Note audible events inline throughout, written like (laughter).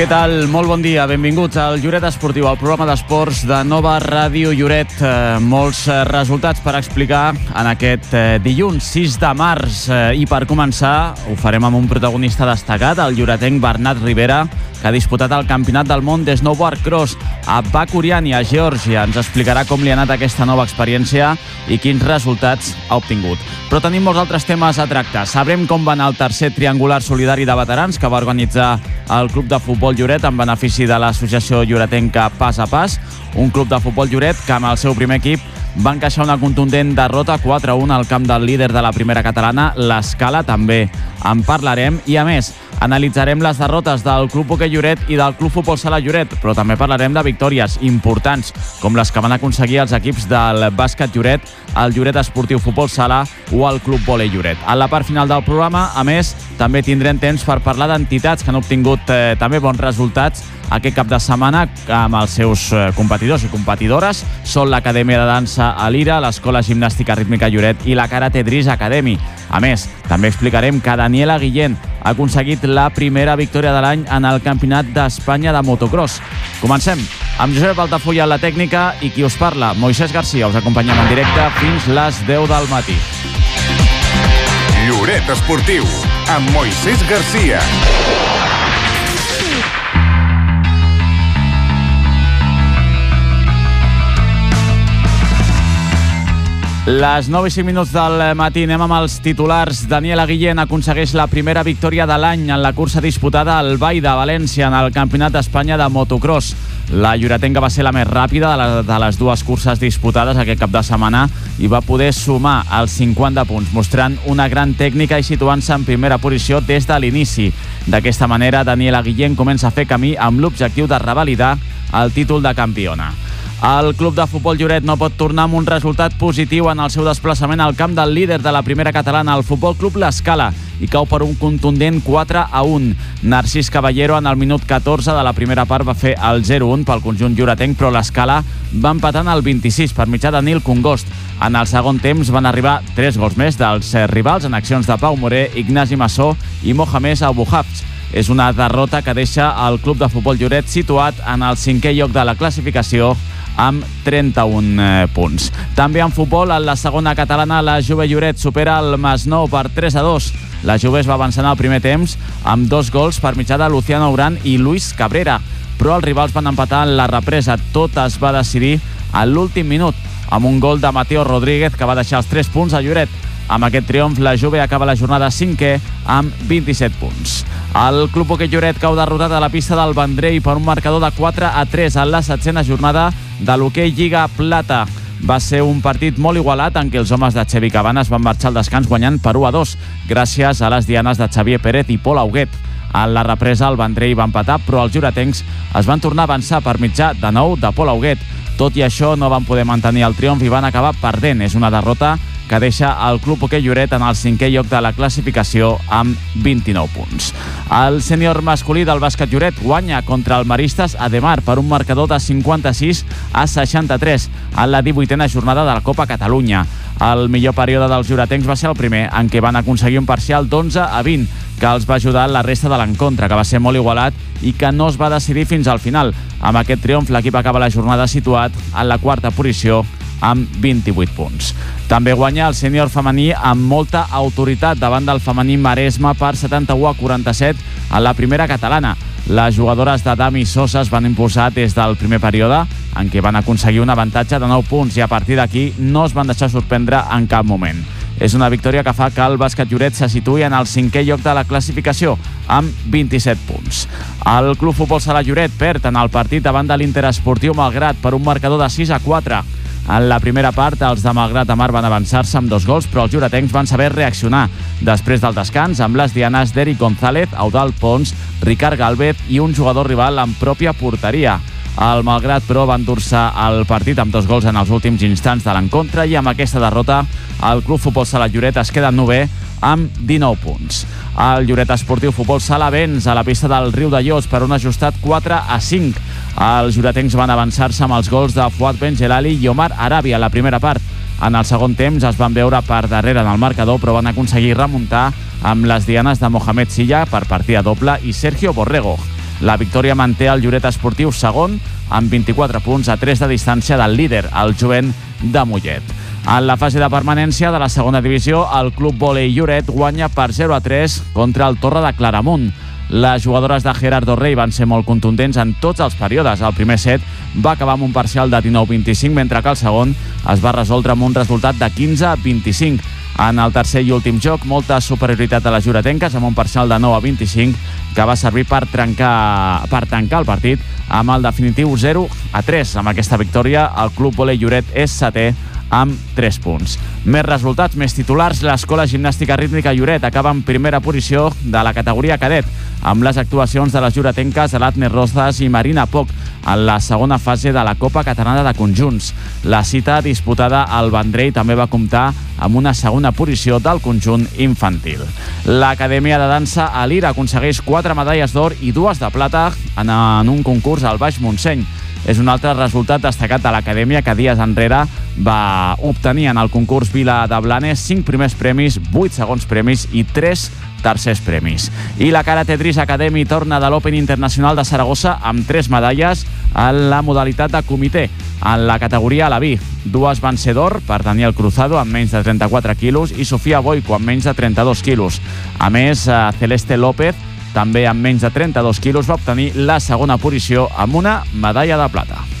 Què tal? Molt bon dia. Benvinguts al Lloret Esportiu, al programa d'esports de Nova Ràdio Lloret. Eh, molts eh, resultats per explicar en aquest eh, dilluns 6 de març. I per començar, ho farem amb un protagonista destacat, el lloretenc Bernat Rivera, que ha disputat el Campionat del Món de Snowboard Cross a Bakuriani, a Geòrgia. Ens explicarà com li ha anat aquesta nova experiència i quins resultats ha obtingut. Però tenim molts altres temes a tractar. Sabrem com va anar el tercer triangular solidari de veterans que va organitzar el Club de Futbol Lloret en benefici de l'associació lloretenca Pas a Pas, un club de futbol Lloret que amb el seu primer equip va encaixar una contundent derrota 4-1 al camp del líder de la primera catalana, l'Escala, també en parlarem. I a més, analitzarem les derrotes del Club Hoquei Lloret i del Club Futbol Sala Lloret, però també parlarem de victòries importants, com les que van aconseguir els equips del bàsquet Lloret, el Lloret Esportiu Futbol Sala o el Club Volei Lloret. A la part final del programa, a més, també tindrem temps per parlar d'entitats que han obtingut eh, també bons resultats aquest cap de setmana amb els seus eh, competidors i competidores. Són l'Acadèmia de Dansa a l'Ira, l'Escola Gimnàstica Rítmica Lloret i la Karate Dris Academy. A més, també explicarem que Daniela Guillén ha aconseguit la primera victòria de l'any en el Campionat d'Espanya de motocross. Comencem amb Josep Altafulla a la tècnica i qui us parla, Moisès Garcia. Us acompanyem en directe fins les 10 del matí. Lloret Esportiu, amb Moisès Garcia. Les 9 i 5 minuts del matí anem amb els titulars. Daniela Guillén aconsegueix la primera victòria de l'any en la cursa disputada al Vall de València en el Campionat d'Espanya de motocross. La lloretenca va ser la més ràpida de les dues curses disputades aquest cap de setmana i va poder sumar els 50 punts, mostrant una gran tècnica i situant-se en primera posició des de l'inici. D'aquesta manera, Daniela Guillén comença a fer camí amb l'objectiu de revalidar el títol de campiona. El club de futbol Lloret no pot tornar amb un resultat positiu en el seu desplaçament al camp del líder de la primera catalana, el Futbol Club L'Escala, i cau per un contundent 4 a 1. Narcís Caballero en el minut 14 de la primera part va fer el 0-1 pel conjunt lloretenc, però l'Escala va empatar en el 26 per mitjà de Nil Congost. En el segon temps van arribar tres gols més dels rivals en accions de Pau Moré, Ignasi Massó i Mohamed Abuhafs. És una derrota que deixa el club de futbol Lloret situat en el cinquè lloc de la classificació amb 31 eh, punts. També en futbol, en la segona catalana, la Juve Lloret supera el Masnou per 3 a 2. La Juve es va avançar en el primer temps amb dos gols per mitjà de Luciano Urán i Luis Cabrera, però els rivals van empatar en la represa. Tot es va decidir a l'últim minut amb un gol de Mateo Rodríguez que va deixar els 3 punts a Lloret. Amb aquest triomf, la Juve acaba la jornada 5è amb 27 punts. El Club Hoquei Lloret cau derrotat a la pista del Vendrell per un marcador de 4 a 3 en la setzena jornada de l'Hoquei Lliga Plata. Va ser un partit molt igualat en què els homes de Xevi Cabanes van marxar al descans guanyant per 1 a 2 gràcies a les dianes de Xavier Pérez i Pol Auguet. En la represa el Vendrell va empatar, però els juretencs es van tornar a avançar per mitjà de nou de Pol Auguet. Tot i això no van poder mantenir el triomf i van acabar perdent. És una derrota que deixa el Club Hoquei Lloret en el cinquè lloc de la classificació amb 29 punts. El sènior masculí del bàsquet Lloret guanya contra el Maristes a Demar per un marcador de 56 a 63 en la 18a jornada de la Copa Catalunya. El millor període dels lloretencs va ser el primer, en què van aconseguir un parcial d'11 a 20, que els va ajudar la resta de l'encontre, que va ser molt igualat i que no es va decidir fins al final. Amb aquest triomf, l'equip acaba la jornada situat en la quarta posició amb 28 punts. També guanya el sènior femení amb molta autoritat davant del femení Maresme per 71 a 47 en la primera catalana. Les jugadores de Dami Sosa es van impulsar des del primer període, en què van aconseguir un avantatge de 9 punts i a partir d'aquí no es van deixar sorprendre en cap moment. És una victòria que fa que el bàsquet Lloret se situï en el cinquè lloc de la classificació, amb 27 punts. El Club Futbol Sala Lloret perd en el partit davant de l'Interesportiu Malgrat per un marcador de 6 a 4. En la primera part, els de Malgrat de Mar van avançar-se amb dos gols, però els juretencs van saber reaccionar. Després del descans, amb les dianes d'Eric González, Eudal Pons, Ricard Galvez i un jugador rival en pròpia porteria. El Malgrat, però, va endur-se el partit amb dos gols en els últims instants de l'encontre i amb aquesta derrota el Club Futbol Sala Lloret es queda en nové amb 19 punts. El Lloret Esportiu Futbol Sala venç a la pista del Riu de Llos per un ajustat 4 a 5. Els juretencs van avançar-se amb els gols de Fuad Benjelali i Omar Arabia a la primera part. En el segon temps es van veure per darrere en el marcador, però van aconseguir remuntar amb les dianes de Mohamed Silla per partida doble i Sergio Borrego. La victòria manté el Lloret Esportiu segon amb 24 punts a 3 de distància del líder, el jovent de Mollet. En la fase de permanència de la segona divisió, el Club Volei Lloret guanya per 0 a 3 contra el Torre de Claramunt. Les jugadores de Gerardo Rey van ser molt contundents en tots els períodes. El primer set va acabar amb un parcial de 19-25, mentre que el segon es va resoldre amb un resultat de 15-25. En el tercer i últim joc, molta superioritat de les juretenques amb un parcial de 9 a 25 que va servir per, trencar, per tancar el partit amb el definitiu 0 a 3. Amb aquesta victòria, el Club Volei Lloret és setè amb 3 punts. Més resultats, més titulars, l'Escola Gimnàstica Rítmica Lloret acaba en primera posició de la categoria cadet, amb les actuacions de les juretenques Alatne Rozas i Marina Poc en la segona fase de la Copa Catalana de Conjunts. La cita disputada al Vendrell també va comptar amb una segona posició del conjunt infantil. L'Acadèmia de Dansa a l'Ira aconsegueix quatre medalles d'or i dues de plata en, un concurs al Baix Montseny és un altre resultat destacat de l'acadèmia que dies enrere va obtenir en el concurs Vila de Blanes 5 primers premis, 8 segons premis i 3 tercers premis. I la Karate Tris Academy torna de l'Open Internacional de Saragossa amb 3 medalles en la modalitat de comitè. En la categoria a la vi, dues van ser d'or per Daniel Cruzado amb menys de 34 quilos i Sofia Boico amb menys de 32 quilos. A més, eh, Celeste López també amb menys de 32 quilos va obtenir la segona posició amb una medalla de plata.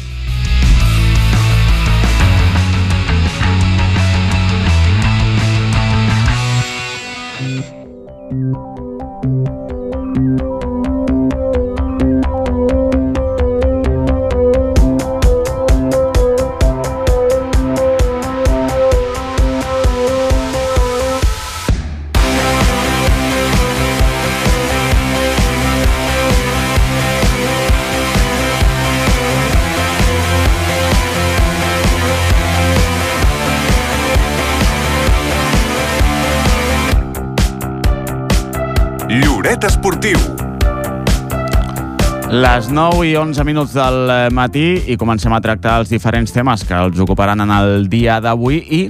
Lloret Esportiu. Les 9 i 11 minuts del eh, matí i comencem a tractar els diferents temes que els ocuparan en el dia d'avui i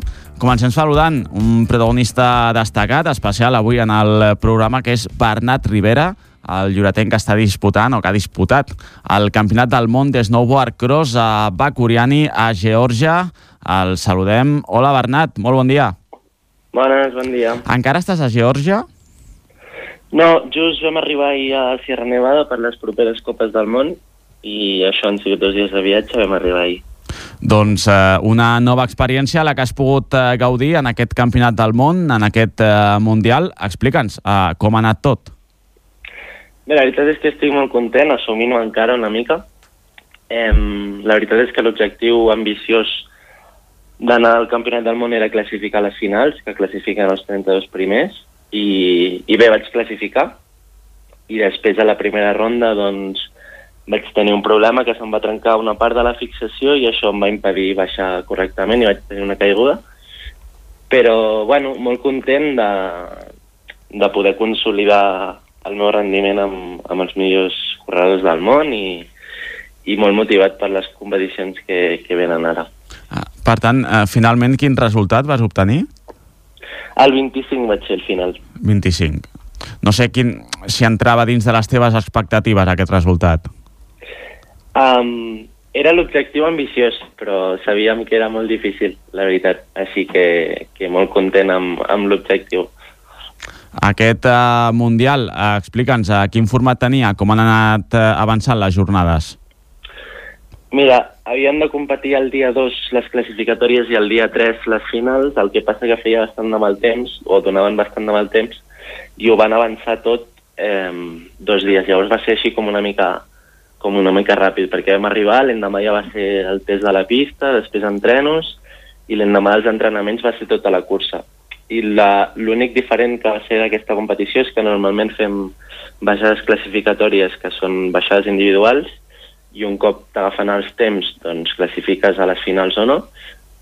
comencem saludant un protagonista destacat, especial avui en el programa, que és Bernat Rivera, el lloretenc que està disputant o que ha disputat el Campionat del Món de Snowboard Cross a Bakuriani, a Geòrgia. El saludem. Hola, Bernat, molt bon dia. Bones, bon dia. Encara estàs a Geòrgia? No, just vam arribar ahir a Sierra Nevada per les properes Copes del Món i això han sigut dos dies de viatge, vam arribar ahir. Doncs eh, una nova experiència la que has pogut eh, gaudir en aquest campionat del món, en aquest eh, Mundial. Explica'ns eh, com ha anat tot. Bé, la veritat és que estic molt content, assumint-ho encara una mica. Eh, la veritat és que l'objectiu ambiciós d'anar al campionat del món era classificar les finals, que classifiquen els 32 primers, i, i bé, vaig classificar i després a la primera ronda doncs vaig tenir un problema que se'm va trencar una part de la fixació i això em va impedir baixar correctament i vaig tenir una caiguda però bueno, molt content de, de poder consolidar el meu rendiment amb, amb els millors corredors del món i, i molt motivat per les competicions que, que venen ara. Ah, per tant, eh, finalment, quin resultat vas obtenir? El 25 vaig ser el final. 25. No sé quin, si entrava dins de les teves expectatives aquest resultat. Um, era l'objectiu ambiciós, però sabíem que era molt difícil, la veritat. Així que, que molt content amb, amb l'objectiu. Aquest uh, Mundial, uh, explica'ns, uh, quin format tenia, com han anat uh, avançant les jornades? Mira, havien de competir el dia 2 les classificatòries i el dia 3 les finals, el que passa que feia bastant de mal temps, o donaven bastant de mal temps, i ho van avançar tot eh, dos dies. Llavors va ser així com una mica com una mica ràpid, perquè vam arribar, l'endemà ja va ser el test de la pista, després entrenos, i l'endemà dels entrenaments va ser tota la cursa. I l'únic diferent que va ser d'aquesta competició és que normalment fem baixades classificatòries, que són baixades individuals, i un cop t'agafen els temps doncs classifiques a les finals o no.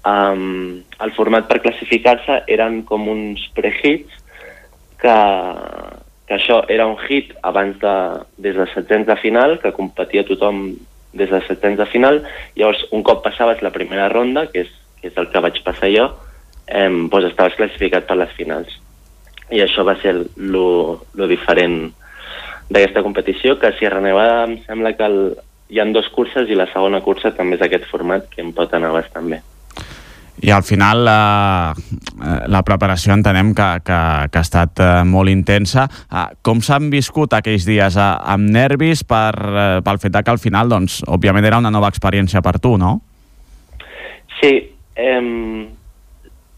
Um, el format per classificar-se eren com uns prehits que, que això era un hit abans de, des de setzents de final, que competia tothom des de setzents de final, llavors un cop passaves la primera ronda, que és, que és el que vaig passar jo, eh, doncs estaves classificat per les finals. I això va ser lo, lo diferent d'aquesta competició, que Sierra Nevada em sembla que el, hi han dos curses i la segona cursa també és aquest format que em pot anar bastant bé i al final la, eh, la preparació entenem que, que, que ha estat eh, molt intensa. Com s'han viscut aquells dies? Eh, amb nervis per, pel fet que al final, doncs, òbviament era una nova experiència per tu, no? Sí, eh,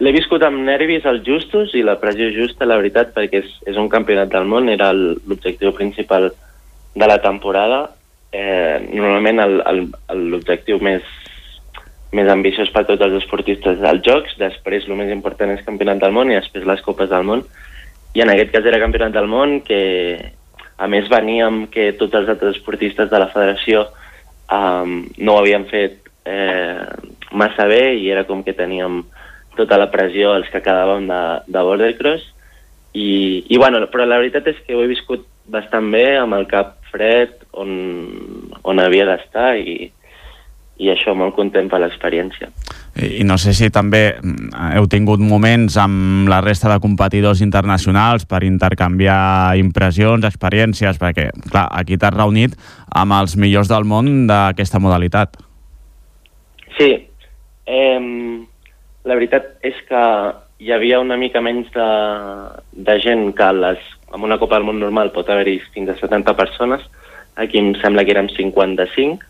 l'he viscut amb nervis als justos i la pressió justa, la veritat, perquè és, és un campionat del món, era l'objectiu principal de la temporada. Eh, normalment l'objectiu més més ambiciós per tots els esportistes dels Jocs, després el més important és Campionat del Món i després les Copes del Món. I en aquest cas era Campionat del Món que a més veníem que tots els altres esportistes de la federació um, no ho havien fet eh, massa bé i era com que teníem tota la pressió els que quedàvem de, de bordercross i, i bueno, però la veritat és que ho he viscut bastant bé amb el cap fred on, on havia d'estar i, i això molt content per l'experiència. I no sé si també mm, heu tingut moments amb la resta de competidors internacionals per intercanviar impressions, experiències, perquè, clar, aquí t'has reunit amb els millors del món d'aquesta modalitat. Sí. Eh, la veritat és que hi havia una mica menys de, de gent que les, amb una Copa del Món normal pot haver-hi fins a 70 persones. Aquí em sembla que érem 55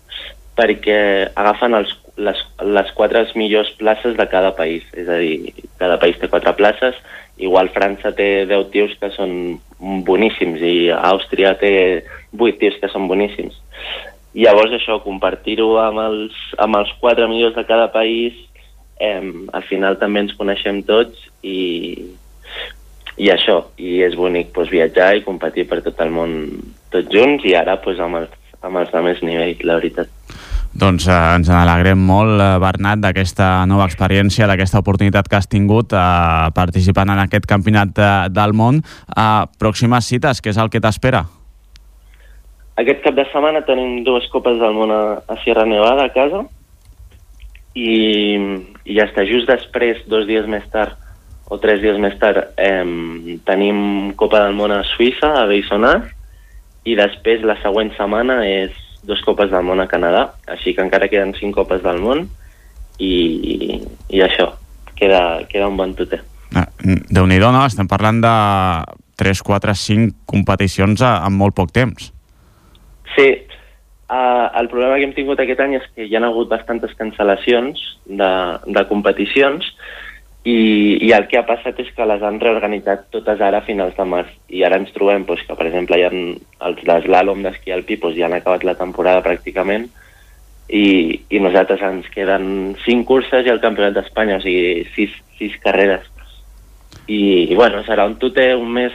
perquè agafen els, les, les quatre millors places de cada país. És a dir, cada país té quatre places, igual França té 10 tios que són boníssims i Àustria té 8 tios que són boníssims. Llavors això, compartir-ho amb, els, amb els quatre millors de cada país, eh, al final també ens coneixem tots i, i això, i és bonic pues, viatjar i competir per tot el món tots junts i ara pues, amb, els, amb els de més nivell, la veritat. Doncs eh, ens n'alegrem molt, eh, Bernat, d'aquesta nova experiència, d'aquesta oportunitat que has tingut eh, participant en aquest campionat de, eh, del món. Eh, pròximes cites, què és el que t'espera? Aquest cap de setmana tenim dues copes del món a, a Sierra Nevada a casa i, i ja està, just després, dos dies més tard o tres dies més tard, eh, tenim Copa del Món a Suïssa, a Beisonàs, i després la següent setmana és dos copes del món a Canadà, així que encara queden cinc copes del món i, i això, queda, queda un bon tuter. Ah, déu nhi no? Estem parlant de 3, 4, 5 competicions en molt poc temps. Sí, uh, el problema que hem tingut aquest any és que hi ha hagut bastantes cancel·lacions de, de competicions i, i el que ha passat és que les han reorganitzat totes ara a finals de març i ara ens trobem doncs, que per exemple hi ha els l'eslàlom d'esquí alpí doncs, ja han acabat la temporada pràcticament i, i nosaltres ens queden cinc curses i el campionat d'Espanya, o sigui, sis, sis carreres. I, I bueno, serà un tute, un mes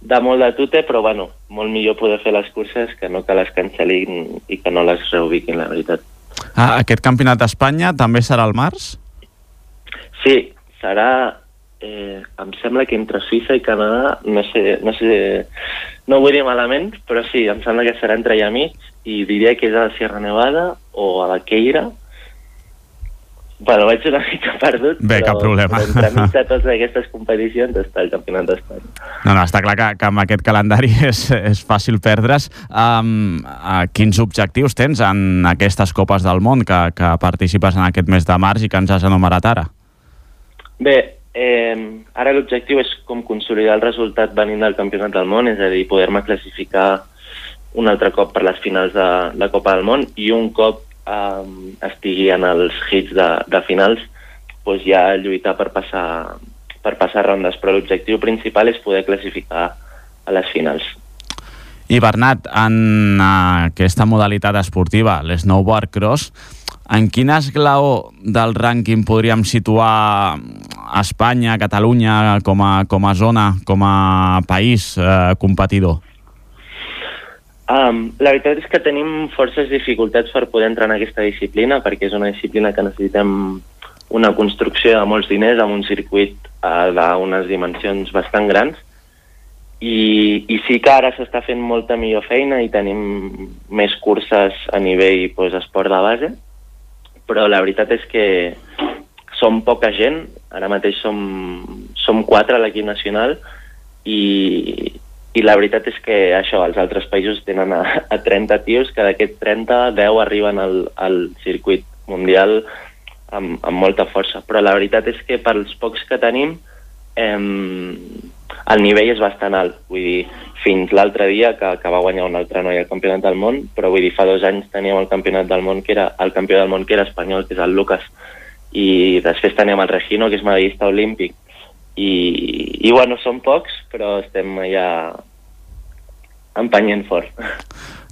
de molt de tute, però bueno, molt millor poder fer les curses que no que les cancel·lin i que no les reubiquin, la veritat. Ah, aquest campionat d'Espanya també serà al març? Sí, serà... Eh, em sembla que entre Suïssa i Canadà, no sé, no sé, no ho vull dir malament, però sí, em sembla que serà entre allà mig i diria que és a la Sierra Nevada o a la Queira. Bueno, vaig una mica (laughs) perdut, Bé, però, cap problema. però entremig de totes aquestes competicions està el Campionat d'Espanya. No, no, està clar que, que amb aquest calendari (laughs) és, és fàcil perdre's. Um, uh, quins objectius tens en aquestes Copes del Món que, que participes en aquest mes de març i que ens has enumerat ara? Bé, eh, ara l'objectiu és com consolidar el resultat venint del Campionat del Món, és a dir, poder-me classificar un altre cop per les finals de la Copa del Món i un cop eh, estigui en els hits de, de finals doncs ja lluitar per passar, per passar rondes, però l'objectiu principal és poder classificar a les finals. I Bernat, en aquesta modalitat esportiva, l'snowboard cross, en quin esglaó del rànquing podríem situar Espanya, Catalunya, com a, com a zona, com a país eh, competidor? Um, la veritat és que tenim forces dificultats per poder entrar en aquesta disciplina, perquè és una disciplina que necessitem una construcció de molts diners amb un circuit uh, d'unes dimensions bastant grans, i, i sí que ara s'està fent molta millor feina i tenim més curses a nivell pues, esport de base, però la veritat és que som poca gent, ara mateix som, som quatre a l'equip nacional i, i la veritat és que això, els altres països tenen a, a 30 tios, que d'aquests 30, 10 arriben al, al circuit mundial amb, amb molta força. Però la veritat és que pels pocs que tenim, eh, el nivell és bastant alt. Vull dir, fins l'altre dia que, que va guanyar un altre noi al campionat del món, però vull dir, fa dos anys teníem el campionat del món que era el campió del món que era espanyol, que és el Lucas, i després teníem el Regino, que és medallista olímpic. I, i bueno, són pocs, però estem ja empenyent fort.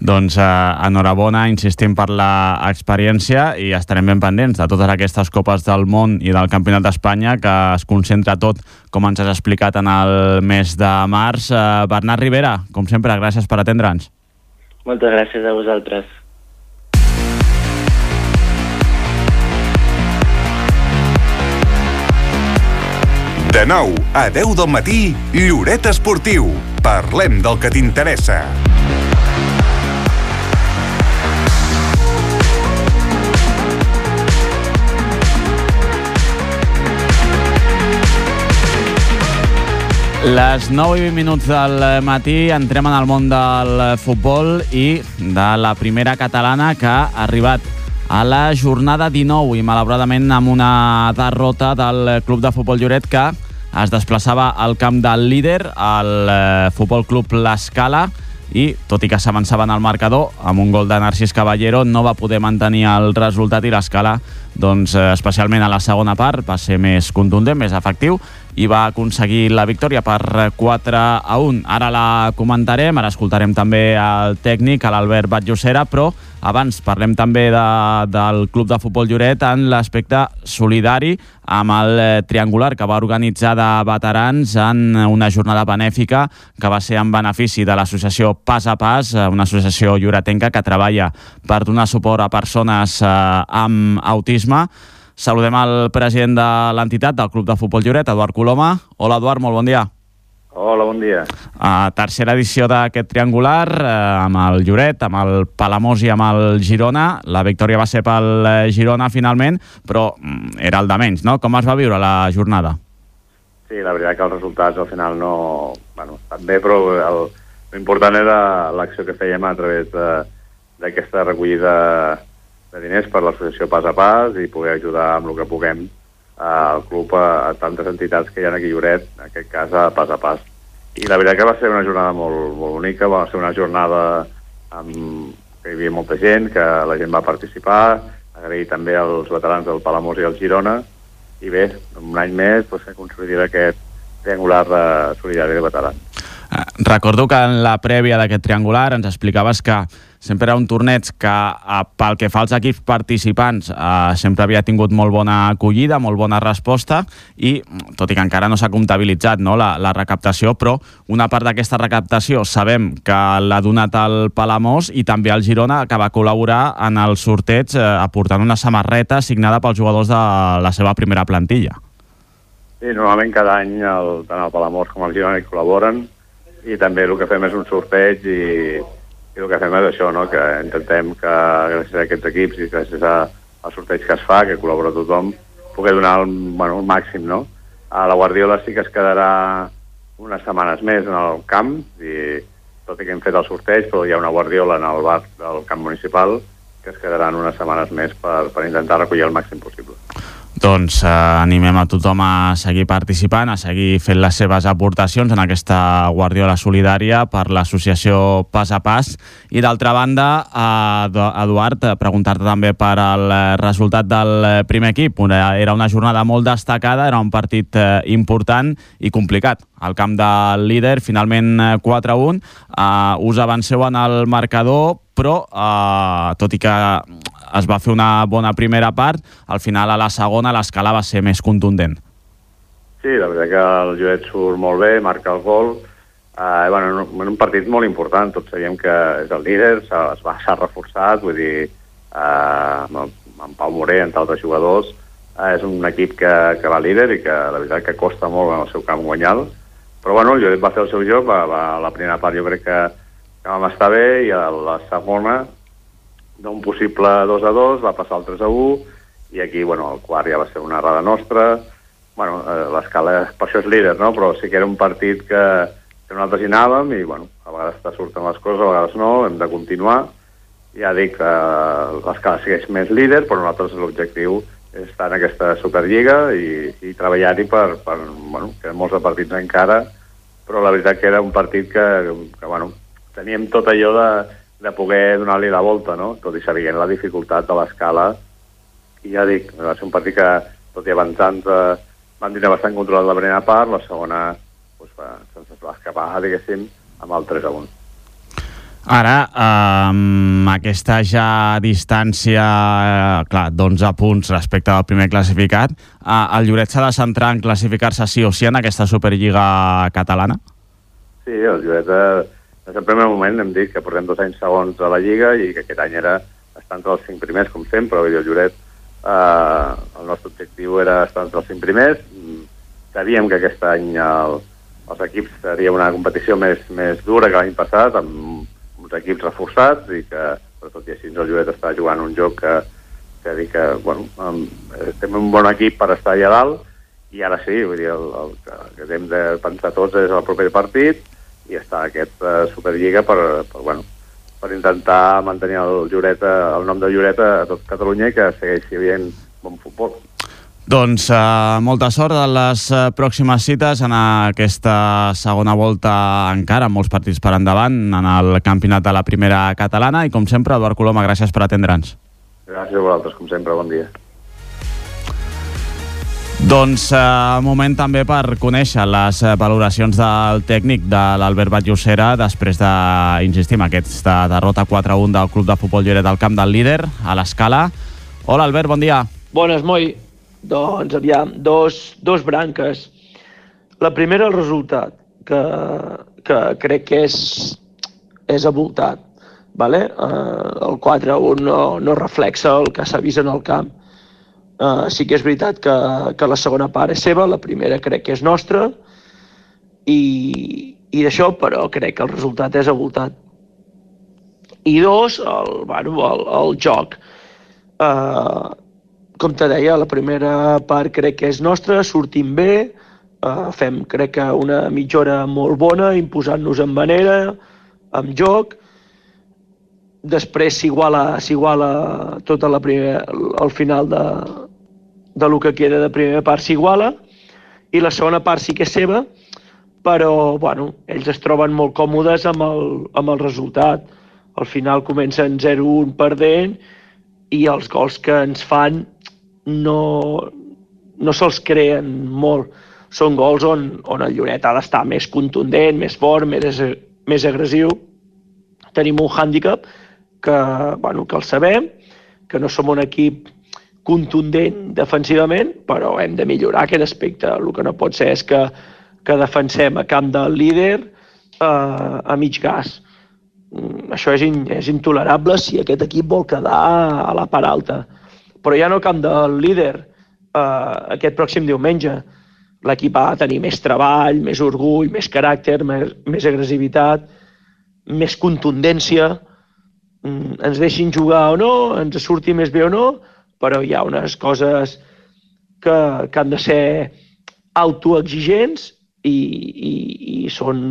Doncs eh, enhorabona, insistim per l'experiència i estarem ben pendents de totes aquestes copes del món i del Campionat d'Espanya que es concentra tot, com ens has explicat, en el mes de març. Eh, Bernat Rivera, com sempre, gràcies per atendre'ns. Moltes gràcies a vosaltres. De 9 a 10 del matí, Lloret Esportiu. Parlem del que t'interessa. Les 9 i 20 minuts del matí entrem en el món del futbol i de la primera catalana que ha arribat a la jornada 19 i malauradament amb una derrota del Club de Futbol Lloret que es desplaçava al camp del líder, el eh, Futbol Club L'Escala, i tot i que s'avançava en el marcador amb un gol de Narcís Caballero no va poder mantenir el resultat i l'escala doncs, eh, especialment a la segona part va ser més contundent, més efectiu i va aconseguir la victòria per 4 a 1. Ara la comentarem, ara escoltarem també el tècnic, l'Albert Batllocera, però abans parlem també de, del Club de Futbol Lloret en l'aspecte solidari amb el eh, triangular que va organitzar de veterans en una jornada benèfica que va ser en benefici de l'associació Pas a Pas, eh, una associació lloretenca que treballa per donar suport a persones eh, amb autisme. Saludem el president de l'entitat del Club de Futbol Lloret, Eduard Coloma. Hola, Eduard, molt bon dia. Hola, bon dia. Uh, tercera edició d'aquest triangular uh, amb el Lloret, amb el Palamós i amb el Girona. La victòria va ser pel Girona finalment, però um, era el de menys, no? Com es va viure la jornada? Sí, la veritat que els resultats al final no... Bueno, estan bé, però l'important era l'acció que fèiem a través d'aquesta recollida de diners per l'associació Pas a Pas i poder ajudar amb el que puguem al club a, a tantes entitats que hi ha aquí a Lloret, en aquest cas a Pas a Pas. I la veritat que va ser una jornada molt, molt bonica, va ser una jornada amb, que hi havia molta gent, que la gent va participar, agrair també als veterans del Palamós i el Girona, i bé, un any més doncs, consolidarà aquest triangular de solidari de veterans. Eh, recordo que en la prèvia d'aquest triangular ens explicaves que sempre era un torneig que eh, pel que fa als equips participants eh, sempre havia tingut molt bona acollida, molt bona resposta i tot i que encara no s'ha comptabilitzat no, la, la recaptació, però una part d'aquesta recaptació sabem que l'ha donat el Palamós i també el Girona que va col·laborar en el sorteig eh, aportant una samarreta signada pels jugadors de la seva primera plantilla. Sí, normalment cada any el, tant el Palamós com el Girona hi col·laboren i també el que fem és un sorteig i, i el que fem és això, no? que intentem que gràcies a aquests equips i gràcies a, al sorteig que es fa, que col·labora tothom, poder donar el, bueno, el màxim, no? A la Guardiola sí que es quedarà unes setmanes més en el camp, i tot i que hem fet el sorteig, però hi ha una Guardiola en el bar del camp municipal que es quedaran unes setmanes més per, per intentar recollir el màxim possible. Doncs eh, animem a tothom a seguir participant, a seguir fent les seves aportacions en aquesta Guardiola Solidària per l'associació Pas a Pas. I d'altra banda, eh, Eduard, preguntar-te també per al resultat del primer equip. Una, era una jornada molt destacada, era un partit eh, important i complicat. Al camp del líder, finalment 4-1. Eh, us avanceu en el marcador, però eh, tot i que es va fer una bona primera part, al final a la segona l'escala va ser més contundent. Sí, la veritat que el Joet surt molt bé, marca el gol, eh, bueno, en un partit molt important, tots sabíem que és el líder, s'ha reforçat, vull dir, eh, amb, amb Pau Moré, entre altres jugadors, eh, és un equip que, que va líder i que la veritat que costa molt en el seu camp guanyar però bueno, el Lloret va fer el seu joc, va, va, la primera part jo crec que, que vam estar bé i a la segona d'un possible 2 a 2 va passar el 3 a 1 i aquí, bueno, el quart ja va ser una errada nostra bueno, eh, l'escala per això és líder, no? però sí que era un partit que, que nosaltres hi anàvem i, bueno, a vegades te surten les coses, a vegades no, hem de continuar. Ja dic, eh, l'escala segueix més líder, però nosaltres l'objectiu és estar en aquesta Superliga i, i treballar-hi per, per, bueno, queden molts de partits encara, però la veritat que era un partit que, que bueno, teníem tot allò de, de poder donar-li la volta, no? tot i sabent la dificultat de l'escala. I ja dic, va ser un partit que, tot i avançant, eh, van tindre bastant controlat la primera part, la segona doncs, va, se'ns va escapar, diguéssim, amb el 3 a 1. Ara, amb aquesta ja distància, eh, clar, d'11 punts respecte al primer classificat, eh, el Lloret s'ha de centrar en classificar-se sí o sí en aquesta Superliga catalana? Sí, el Lloret, eh, des del primer moment hem dit que portem dos anys segons a la Lliga i que aquest any era estar entre els cinc primers, com sempre, vull dir, el Lloret, eh, el nostre objectiu era estar entre els cinc primers, sabíem que aquest any el, els equips seria una competició més, més dura que l'any passat, amb uns equips reforçats i que, per tot i així, el Lloret està jugant un joc que, que dir que, bueno, estem un bon equip per estar allà dalt i ara sí, vull dir, el, el, el que hem de pensar tots és el proper partit i està aquesta Superliga per, per, bueno, per intentar mantenir el, Lloret, el nom de Lloret a tot Catalunya i que segueixi havent bon futbol. Doncs uh, molta sort en les uh, pròximes cites en aquesta segona volta encara, molts partits per endavant en el campionat de la primera catalana i com sempre, Eduard Coloma, gràcies per atendre'ns. Gràcies a vosaltres, com sempre, bon dia. Doncs uh, moment també per conèixer les valoracions del tècnic de l'Albert Batllocera després de, insistim, aquesta derrota 4-1 del Club de Futbol Lloret al camp del líder a l'escala. Hola Albert, bon dia. Bones, Moi. Doncs, aviam, dos, dos branques. La primera, el resultat, que, que crec que és, és avoltat. Vale? Uh, el 4-1 no, no reflexa el que s'ha vist en el camp. Uh, sí que és veritat que, que la segona part és seva, la primera crec que és nostra, i, i d'això, però crec que el resultat és avoltat. I dos, el, bueno, el, el joc. Uh, com te deia, la primera part crec que és nostra, sortim bé, uh, fem crec que una mitja hora molt bona, imposant-nos en manera, amb joc, després s'iguala tota la primera, al final de, de lo que queda de primera part s'iguala, i la segona part sí que és seva, però bueno, ells es troben molt còmodes amb el, amb el resultat. Al final comencen 0-1 perdent i els gols que ens fan no, no se'ls creen molt. Són gols on, on el Lloret ha d'estar més contundent, més fort, més, més agressiu. Tenim un hàndicap que, bueno, que el sabem, que no som un equip contundent defensivament, però hem de millorar aquest aspecte. El que no pot ser és que, que defensem a camp del líder eh, a mig gas. Mm, això és, in, és intolerable si aquest equip vol quedar a la part alta però ja no camp del líder eh, aquest pròxim diumenge. L'equip ha de tenir més treball, més orgull, més caràcter, més, més agressivitat, més contundència, mm, ens deixin jugar o no, ens surti més bé o no, però hi ha unes coses que, que han de ser autoexigents i, i, i són,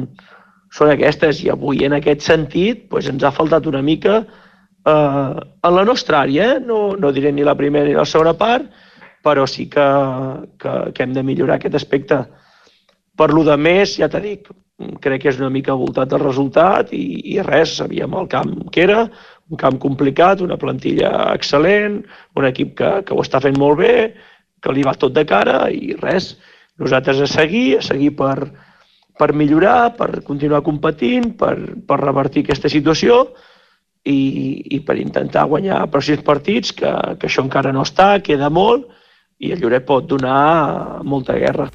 són aquestes. I avui, en aquest sentit, doncs ens ha faltat una mica eh, en la nostra àrea, eh? no, no diré ni la primera ni la segona part, però sí que, que, que hem de millorar aquest aspecte. Per lo de més, ja t'he dic, crec que és una mica voltat del resultat i, i res, sabíem el camp que era, un camp complicat, una plantilla excel·lent, un equip que, que ho està fent molt bé, que li va tot de cara i res, nosaltres a seguir, a seguir per, per millorar, per continuar competint, per, per revertir aquesta situació i, i per intentar guanyar pròxims partits, que, que això encara no està, queda molt, i el Lloret pot donar molta guerra.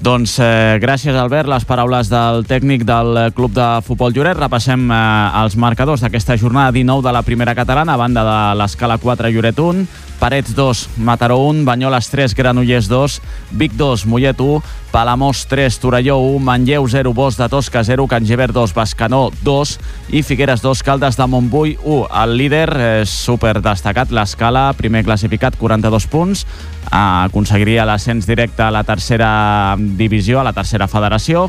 Doncs eh, gràcies, Albert. Les paraules del tècnic del Club de Futbol Lloret. Repassem eh, els marcadors d'aquesta jornada 19 de la primera catalana, a banda de l'escala 4 Lloret 1, Parets 2, Mataró 1, Banyoles 3, Granollers 2, Vic 2, Mollet 1, Palamós 3, Torelló 1, Manlleu 0, Bos de Tosca 0, Can Gever 2, Bascanó 2 i Figueres 2, Caldes de Montbui 1. El líder és super destacat, l'escala, primer classificat, 42 punts, aconseguiria l'ascens directe a la tercera divisió, a la tercera federació.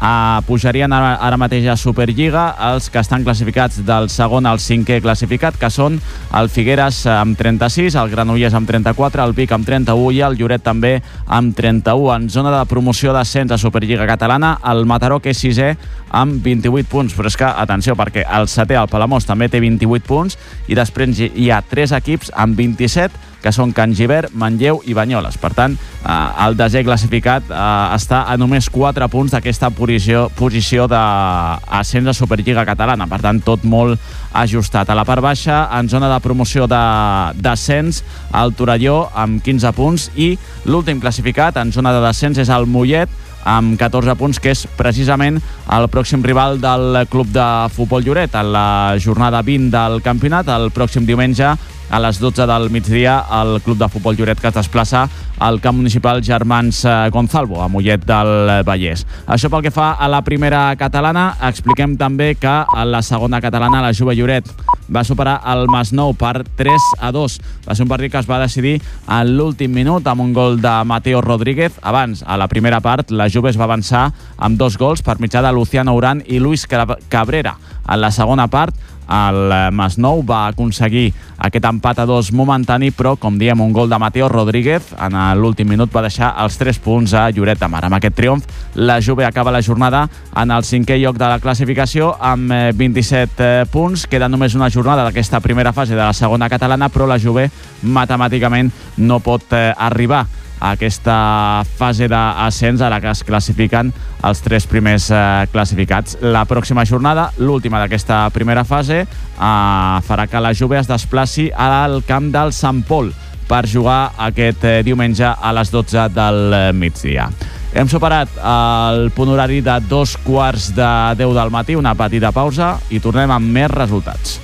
Uh, pujarien ara, ara mateix a Superliga els que estan classificats del segon al cinquè classificat, que són el Figueres amb 36, el Granollers amb 34, el Vic amb 31 i el Lloret també amb 31. En zona de promoció d'ascens a Superliga Catalana, el Mataró, que és sisè, amb 28 punts. Però és que, atenció, perquè el setè, el Palamós, també té 28 punts i després hi ha tres equips amb 27 que són Can Givert, Manlleu i Banyoles. Per tant, eh, el desè classificat eh, està a només 4 punts d'aquesta posició, posició d'ascens a Superliga Catalana. Per tant, tot molt ajustat. A la part baixa, en zona de promoció d'ascens, el Torelló amb 15 punts i l'últim classificat en zona de descens és el Mollet, amb 14 punts, que és precisament el pròxim rival del club de futbol Lloret en la jornada 20 del campionat. El pròxim diumenge a les 12 del migdia el Club de Futbol Lloret que es desplaça al camp municipal Germans eh, Gonzalvo, a Mollet del Vallès. Això pel que fa a la primera catalana, expliquem també que a la segona catalana la Juve Lloret va superar el Masnou per 3 a 2. Va ser un partit que es va decidir a l'últim minut amb un gol de Mateo Rodríguez. Abans, a la primera part, la Juve es va avançar amb dos gols per mitjà de Luciano Urán i Luis Cabrera. En la segona part, el Masnou va aconseguir aquest empat a dos momentani, però, com diem, un gol de Mateo Rodríguez en l'últim minut va deixar els 3 punts a Lloret de Mar. Amb aquest triomf, la Juve acaba la jornada en el cinquè lloc de la classificació amb 27 eh, eh, punts. Queda només una jornada d'aquesta primera fase de la segona catalana, però la Juve matemàticament no pot eh, arribar a aquesta fase d'ascens a la que es classifiquen els tres primers eh, classificats. La pròxima jornada, l'última d'aquesta primera fase, eh, farà que la Juve es desplaci al camp del Sant Pol per jugar aquest eh, diumenge a les 12 del eh, migdia. Hem superat el punt horari de dos quarts de 10 del matí, una petita pausa, i tornem amb més resultats.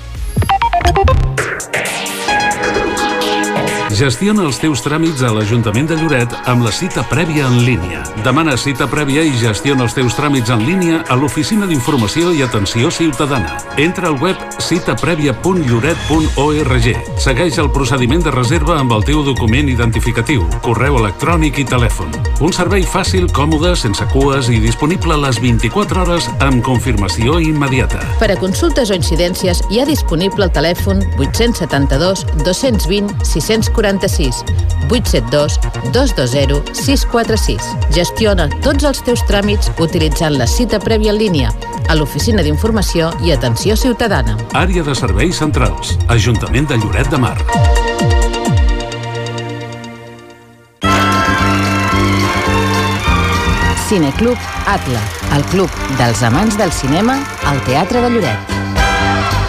Gestiona els teus tràmits a l'Ajuntament de Lloret amb la cita prèvia en línia. Demana cita prèvia i gestiona els teus tràmits en línia a l'Oficina d'Informació i Atenció Ciutadana. Entra al web citaprèvia.lloret.org. Segueix el procediment de reserva amb el teu document identificatiu, correu electrònic i telèfon. Un servei fàcil, còmode, sense cues i disponible les 24 hores amb confirmació immediata. Per a consultes o incidències hi ha disponible el telèfon 872 220 640 46 872 220 646. Gestiona tots els teus tràmits utilitzant la cita prèvia en línia a l'Oficina d'Informació i Atenció Ciutadana. Àrea de Serveis Centrals. Ajuntament de Lloret de Mar. Cineclub Atla, el club dels amants del cinema al Teatre de Lloret.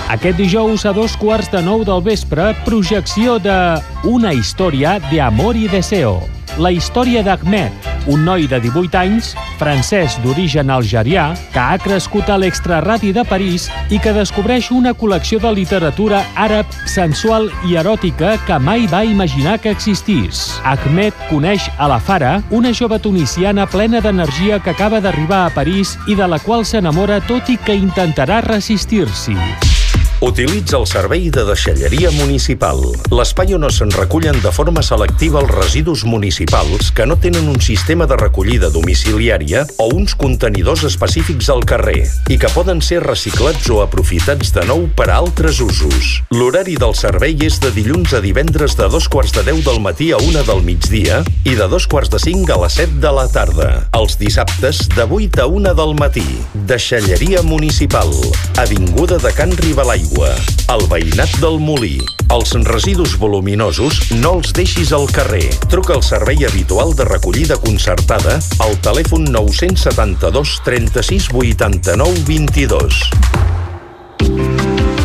Aquest dijous a dos quarts de nou del vespre, projecció de Una història de amor i deseo. La història d'Ahmed, un noi de 18 anys, francès d'origen algerià, que ha crescut a l'extraradi de París i que descobreix una col·lecció de literatura àrab, sensual i eròtica que mai va imaginar que existís. Ahmed coneix a la Fara, una jove tunisiana plena d'energia que acaba d'arribar a París i de la qual s'enamora tot i que intentarà resistir-s'hi. Utilitza el servei de deixalleria municipal, l'espai on se'n recullen de forma selectiva els residus municipals que no tenen un sistema de recollida domiciliària o uns contenidors específics al carrer i que poden ser reciclats o aprofitats de nou per a altres usos. L'horari del servei és de dilluns a divendres de dos quarts de deu del matí a una del migdia i de dos quarts de cinc a les set de la tarda. Els dissabtes de 8 a una del matí. Deixalleria municipal. Avinguda de Can Ribalai l'aigua, el veïnat del molí. Els residus voluminosos no els deixis al carrer. Truca al servei habitual de recollida concertada al telèfon 972 36 89 22.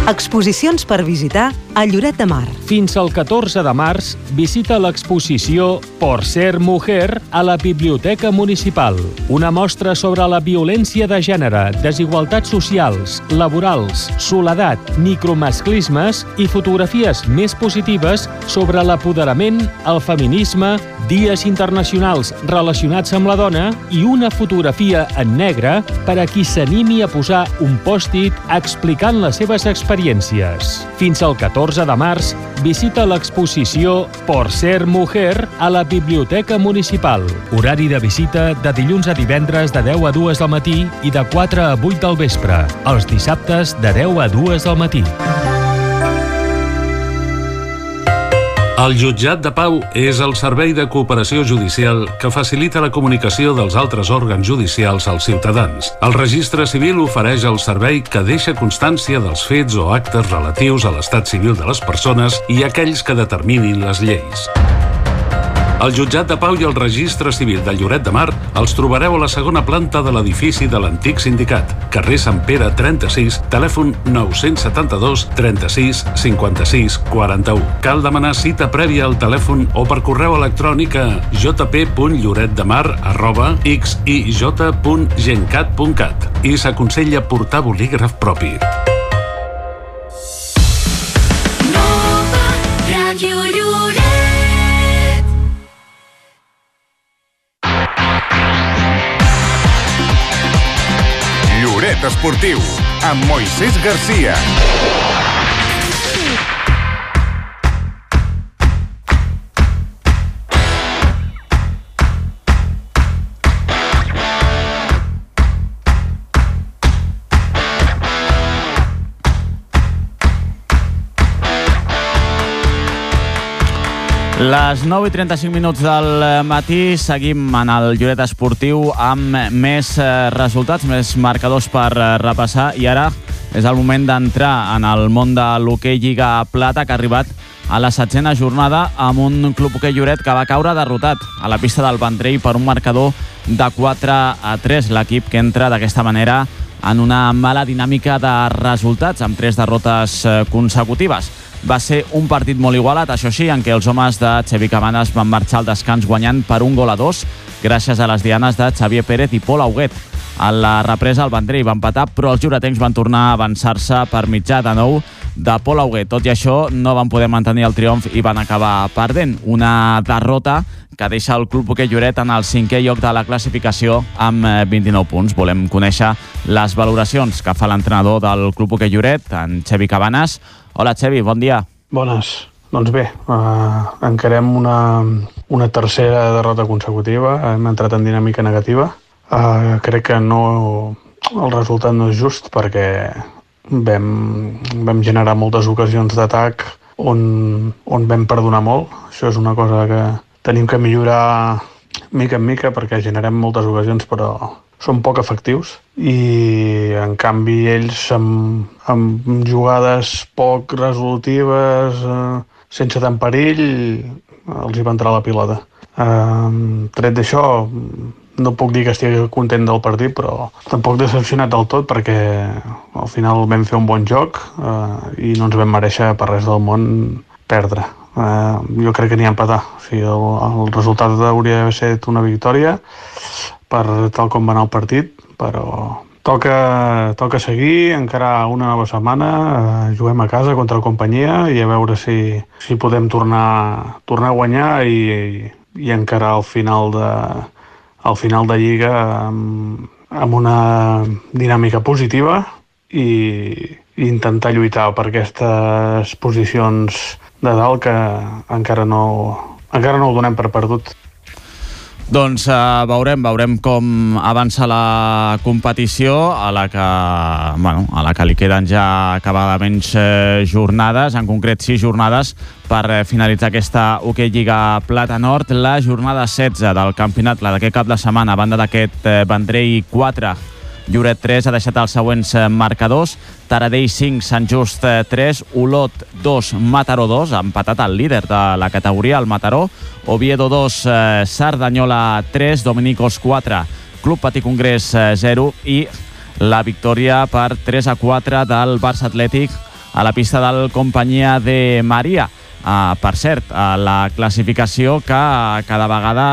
Exposicions per visitar a Lloret de Mar. Fins al 14 de març, visita l'exposició Por ser mujer a la Biblioteca Municipal. Una mostra sobre la violència de gènere, desigualtats socials, laborals, soledat, micromasclismes i fotografies més positives sobre l'apoderament, el feminisme, dies internacionals relacionats amb la dona i una fotografia en negre per a qui s'animi a posar un pòstit explicant les seves experiències experiències. Fins al 14 de març, visita l'exposició Por ser mujer a la Biblioteca Municipal. Horari de visita de dilluns a divendres de 10 a 2 del matí i de 4 a 8 del vespre. Els dissabtes de 10 a 2 del matí. El jutjat de pau és el servei de cooperació judicial que facilita la comunicació dels altres òrgans judicials als ciutadans. El registre civil ofereix el servei que deixa constància dels fets o actes relatius a l'estat civil de les persones i aquells que determinin les lleis. El jutjat de pau i el registre civil de Lloret de Mar els trobareu a la segona planta de l'edifici de l'antic sindicat, carrer Sant Pere 36, telèfon 972 36 56 41. Cal demanar cita prèvia al telèfon o per correu electrònic a jp.lloretdemar arroba xij.gencat.cat i s'aconsella portar bolígraf propi. Esportiu, amb Moisés Garcia. Les 9 i 35 minuts del matí seguim en el Lloret Esportiu amb més eh, resultats, més marcadors per eh, repassar i ara és el moment d'entrar en el món de l'hoquei Lliga Plata que ha arribat a la setzena jornada amb un club hoquei Lloret que va caure derrotat a la pista del Vendrell per un marcador de 4 a 3. L'equip que entra d'aquesta manera en una mala dinàmica de resultats amb tres derrotes eh, consecutives. Va ser un partit molt igualat, això sí, en què els homes de Xavi Cabanes van marxar al descans guanyant per un gol a dos gràcies a les dianes de Xavier Pérez i Pol Auguet. A la represa el Vendrell va empatar, però els juretencs van tornar a avançar-se per mitjà de nou de Pol Auguet. Tot i això, no van poder mantenir el triomf i van acabar perdent. Una derrota que deixa el Club Hoquei Lloret en el cinquè lloc de la classificació amb eh, 29 punts. Volem conèixer les valoracions que fa l'entrenador del Club Hoquei Lloret, en Xevi Cabanes. Hola, Xevi, bon dia. Bones. Doncs bé, uh, encarem una, una tercera derrota consecutiva. Hem entrat en dinàmica negativa. Uh, crec que no, el resultat no és just perquè vam, vam generar moltes ocasions d'atac on, on vam perdonar molt. Això és una cosa que tenim que millorar mica en mica perquè generem moltes ocasions però són poc efectius i en canvi ells amb, amb jugades poc resolutives eh, sense tant perill els hi va entrar la pilota eh, tret d'això no puc dir que estigui content del partit però tampoc decepcionat del tot perquè al final vam fer un bon joc eh, i no ens vam mereixer per res del món perdre. Eh, jo crec que n'hi ha empatar. O sigui, el, el resultat hauria d'haver estat una victòria per tal com va anar el partit, però toca, toca seguir, encara una nova setmana, eh, juguem a casa contra la companyia i a veure si, si podem tornar, tornar a guanyar i, i encara al final de, al final de Lliga amb, amb una dinàmica positiva i, i intentar lluitar per aquestes posicions de dalt que encara no, encara no ho donem per perdut. Doncs uh, veurem, veurem com avança la competició a la que, bueno, a la que li queden ja acabadament eh, jornades, en concret sis jornades per eh, finalitzar aquesta Hockey Lliga Plata Nord. La jornada 16 del campionat, la d'aquest cap de setmana, a banda d'aquest eh, Vendrell 4, Lloret 3 ha deixat els següents eh, marcadors. Taradell 5, Sant Just 3, Olot 2, Mataró 2, ha empatat el líder de la categoria, el Mataró. Oviedo 2, eh, Sardanyola 3, Dominicos 4, Club Patí Congrés 0 i la victòria per 3 a 4 del Barça Atlètic a la pista del Companyia de Maria. Uh, per cert, uh, la classificació que uh, cada vegada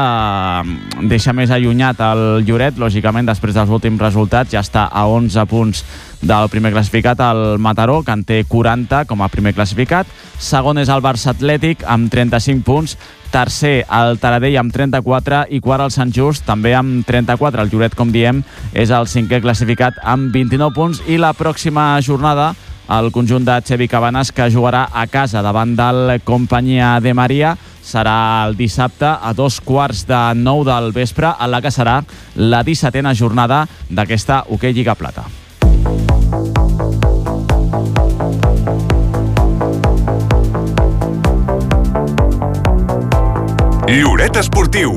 uh, deixa més allunyat el Lloret, lògicament després dels últims resultats ja està a 11 punts del primer classificat el Mataró, que en té 40 com a primer classificat. Segon és el Barça Atlètic amb 35 punts. Tercer, el Taradell amb 34 i quart el Sant Just també amb 34. El Lloret, com diem, és el cinquè classificat amb 29 punts i la pròxima jornada el conjunt de Xevi Cabanes que jugarà a casa davant del Companyia de Maria serà el dissabte a dos quarts de nou del vespre en la que serà la 17a jornada d'aquesta Hockey Lliga Plata. Lloret Esportiu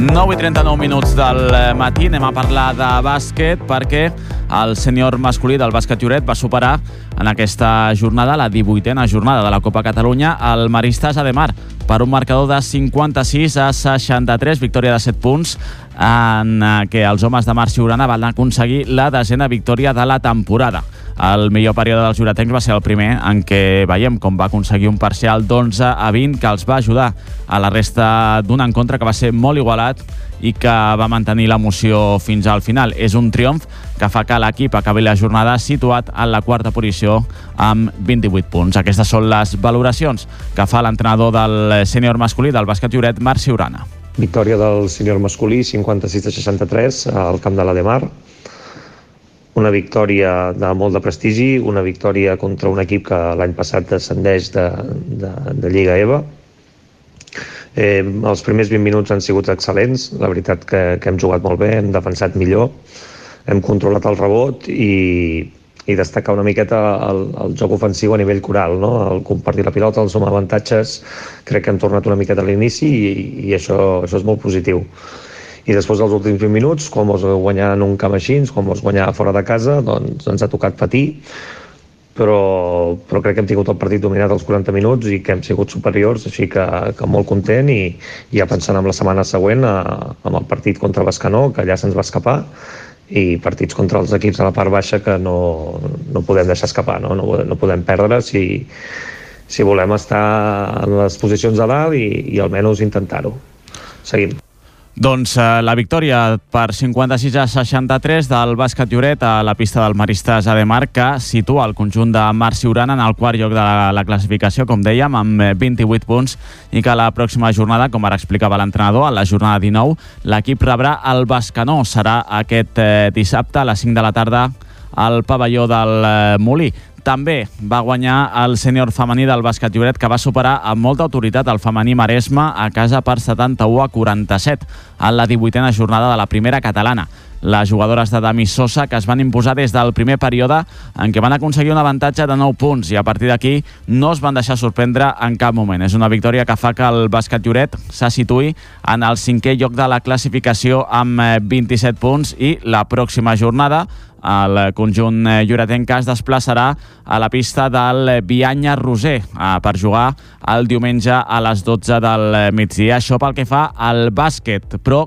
9 i 39 minuts del matí anem a parlar de bàsquet perquè el sènior masculí del bàsquet Lloret va superar en aquesta jornada, la 18a jornada de la Copa Catalunya, el Maristas Ademar per un marcador de 56 a 63, victòria de 7 punts en què els homes de Marc Urana van aconseguir la desena victòria de la temporada. El millor període dels juretencs va ser el primer en què veiem com va aconseguir un parcial d'11 a 20 que els va ajudar a la resta d'un encontre que va ser molt igualat i que va mantenir l'emoció fins al final. És un triomf que fa que l'equip acabi la jornada situat en la quarta posició amb 28 punts. Aquestes són les valoracions que fa l'entrenador del sènior masculí del bàsquet Lloret, Marc Ciurana. Victòria del sènior masculí, 56 a 63, al camp de la Demar una victòria de molt de prestigi, una victòria contra un equip que l'any passat descendeix de, de, de Lliga EVA. Eh, els primers 20 minuts han sigut excel·lents, la veritat que, que hem jugat molt bé, hem defensat millor, hem controlat el rebot i, i destacar una miqueta el, el joc ofensiu a nivell coral, no? el compartir la pilota, els som avantatges, crec que hem tornat una miqueta a l'inici i, i això, això és molt positiu i després dels últims 20 minuts, quan vols guanyar en un camp així, quan vols guanyar fora de casa, doncs ens ha tocat patir, però, però crec que hem tingut el partit dominat als 40 minuts i que hem sigut superiors, així que, que molt content i ja pensant en la setmana següent a, amb el partit contra Bascanó, que allà se'ns va escapar, i partits contra els equips de la part baixa que no, no podem deixar escapar, no, no, no podem perdre si, si volem estar en les posicions de dalt i, i almenys intentar-ho. Seguim. Doncs eh, la victòria per 56 a 63 del bàsquet Lloret a la pista del Maristes Ademar que situa el conjunt de Marc Ciurana en el quart lloc de la, la classificació, com dèiem, amb 28 eh, punts i que la pròxima jornada, com ara explicava l'entrenador, a la jornada 19, l'equip rebrà el Bascanó. Serà aquest eh, dissabte a les 5 de la tarda al pavelló del eh, Molí. També va guanyar el sènior femení del bàsquet Lloret, que va superar amb molta autoritat el femení Maresme a casa per 71 a 47 en la 18a jornada de la primera catalana. Les jugadores de Dami Sosa, que es van imposar des del primer període en què van aconseguir un avantatge de 9 punts i a partir d'aquí no es van deixar sorprendre en cap moment. És una victòria que fa que el bàsquet Lloret se situï en el cinquè lloc de la classificació amb 27 punts i la pròxima jornada el conjunt lloretenc es desplaçarà a la pista del Bianya Roser eh, per jugar el diumenge a les 12 del migdia. Això pel que fa al bàsquet, però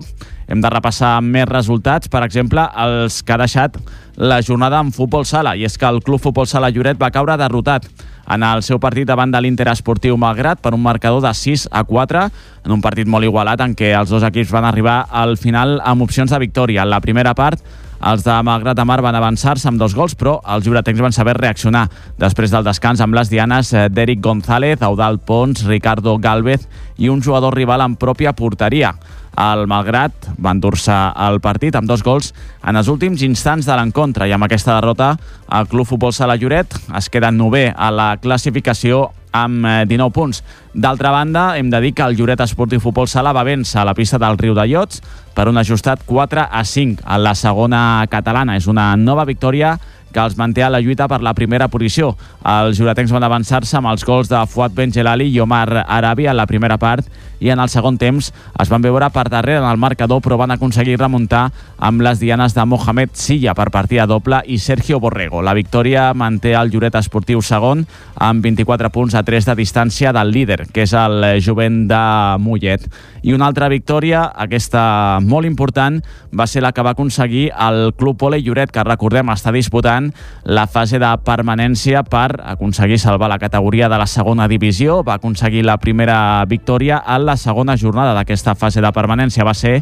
hem de repassar més resultats, per exemple, els que ha deixat la jornada en futbol sala, i és que el Club Futbol Sala Lloret va caure derrotat en el seu partit davant de l'Inter Esportiu Malgrat per un marcador de 6 a 4 en un partit molt igualat en què els dos equips van arribar al final amb opcions de victòria. En la primera part els de Malgrat de Mar van avançar-se amb dos gols, però els juretencs van saber reaccionar després del descans amb les dianes eh, d'Eric González, Eudal Pons, Ricardo Galvez i un jugador rival en pròpia porteria. El Malgrat va endur-se el partit amb dos gols en els últims instants de l'encontre i amb aquesta derrota el Club Futbol Sala Lloret es queda nové a la classificació amb 19 eh, punts. D'altra banda, hem de dir que el Lloret Esportiu Futbol Sala va vèncer a la pista del Riu de Llots per un ajustat 4 a 5 a la segona catalana. És una nova victòria que els manté a la lluita per la primera posició. Els juretencs van avançar-se amb els gols de Fuad Benjelali i Omar Arabi en la primera part i en el segon temps es van veure per darrere en el marcador però van aconseguir remuntar amb les dianes de Mohamed Silla per partida doble i Sergio Borrego. La victòria manté el Lloret Esportiu segon amb 24 punts a 3 de distància del líder, que és el jovent de Mollet. I una altra victòria, aquesta molt important, va ser la que va aconseguir el Club Ole Lloret, que recordem està disputant la fase de permanència per aconseguir salvar la categoria de la segona divisió. Va aconseguir la primera victòria a la segona jornada d'aquesta fase de permanència. Va ser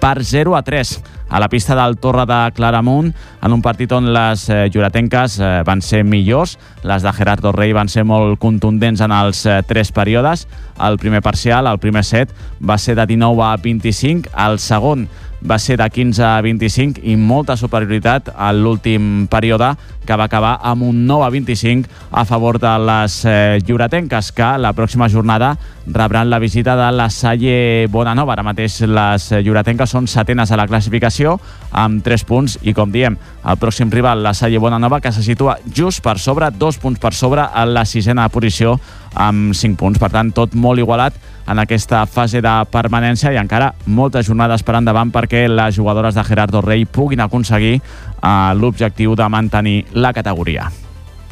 per 0 a 3 a la pista del Torre de Claramunt en un partit on les eh, eh, van ser millors. Les de Gerardo Rey van ser molt contundents en els eh, tres períodes. El primer parcial, el primer set, va ser de 19 a 25. El segon va ser de 15 a 25 i molta superioritat a l'últim període que va acabar amb un 9 a 25 a favor de les eh, lloretenques que la pròxima jornada rebran la visita de la Salle Bonanova. Ara mateix les lloretenques són setenes a la classificació amb 3 punts i com diem, el pròxim rival, la Salle Bonanova, que se situa just per sobre, dos punts per sobre a la sisena posició amb 5 punts. Per tant, tot molt igualat en aquesta fase de permanència i encara moltes jornades per endavant perquè les jugadores de Gerardo Rey puguin aconseguir eh, l'objectiu de mantenir la categoria.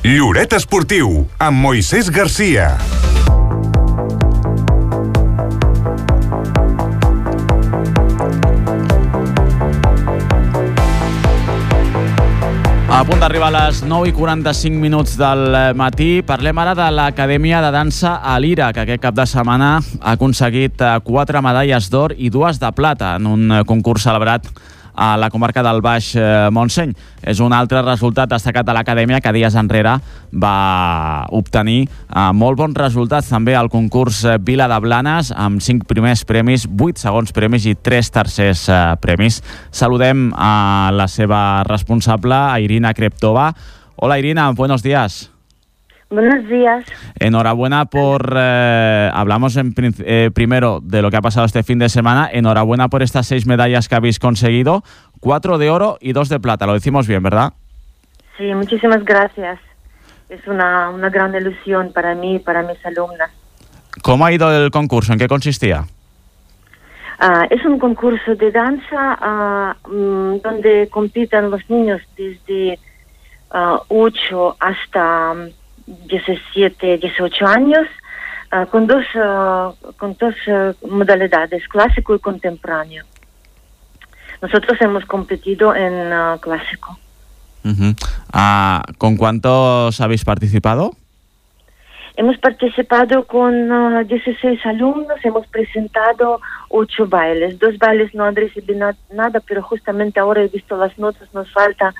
Lloret Esportiu, amb Moisés Garcia. A punt d'arribar a les 9 i 45 minuts del matí. Parlem ara de l'Acadèmia de Dansa a l'Ira, que aquest cap de setmana ha aconseguit eh, quatre medalles d'or i dues de plata en un eh, concurs celebrat a la comarca del Baix eh, Montseny. És un altre resultat destacat de l'acadèmia que dies enrere va obtenir eh, molt bons resultats també al concurs eh, Vila de Blanes amb 5 primers premis, 8 segons premis i 3 tercers premis. Saludem a la seva responsable, a Irina Kreptova. Hola Irina, buenos días. Buenos días. Enhorabuena por, eh, hablamos en, eh, primero de lo que ha pasado este fin de semana, enhorabuena por estas seis medallas que habéis conseguido, cuatro de oro y dos de plata, lo decimos bien, ¿verdad? Sí, muchísimas gracias. Es una, una gran ilusión para mí y para mis alumnas. ¿Cómo ha ido el concurso? ¿En qué consistía? Uh, es un concurso de danza uh, um, donde compiten los niños desde uh, 8 hasta 17, 18 años, uh, con dos, uh, con dos uh, modalidades, clásico y contemporáneo. Nosotros hemos competido en clásico. Uh -huh. ¿Con cuántos habéis participado? Hemos participado con 16 alumnos, hemos presentado 8 bailes. Dos bailes no han recibido nada, pero justamente ahora he visto las notas, nos falta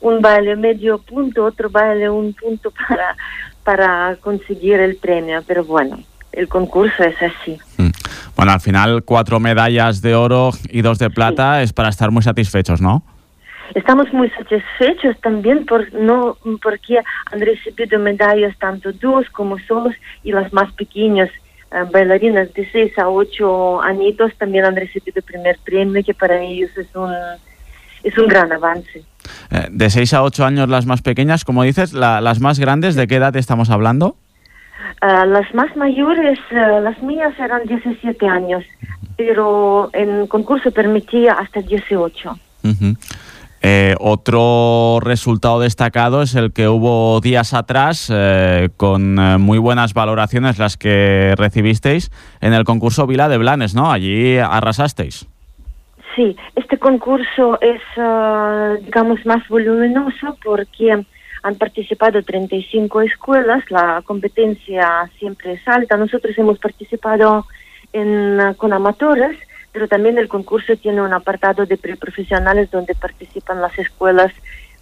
un baile medio punto, otro baile un punto (laughs) para, para conseguir el premio, pero bueno, el concurso es así. Mm. Bueno, al final cuatro medallas de oro y dos de plata sí. es para estar muy satisfechos, ¿no? Estamos muy satisfechos también por, no, porque han recibido medallas tanto dos como solos y las más pequeñas. Uh, bailarinas de 6 a 8 añitos también han recibido el primer premio, que para ellos es un, es un gran avance. Eh, de 6 a 8 años las más pequeñas, como dices, la, las más grandes, ¿de qué edad estamos hablando? Uh, las más mayores, uh, las mías eran 17 años, pero en concurso permitía hasta 18. Uh -huh. eh, otro resultado destacado es el que hubo días atrás, eh, con muy buenas valoraciones las que recibisteis en el concurso Vila de Blanes, ¿no? Allí arrasasteis. Sí, este concurso es, uh, digamos, más voluminoso porque han participado 35 escuelas, la competencia siempre es alta. Nosotros hemos participado en, uh, con amatores, pero también el concurso tiene un apartado de preprofesionales donde participan las escuelas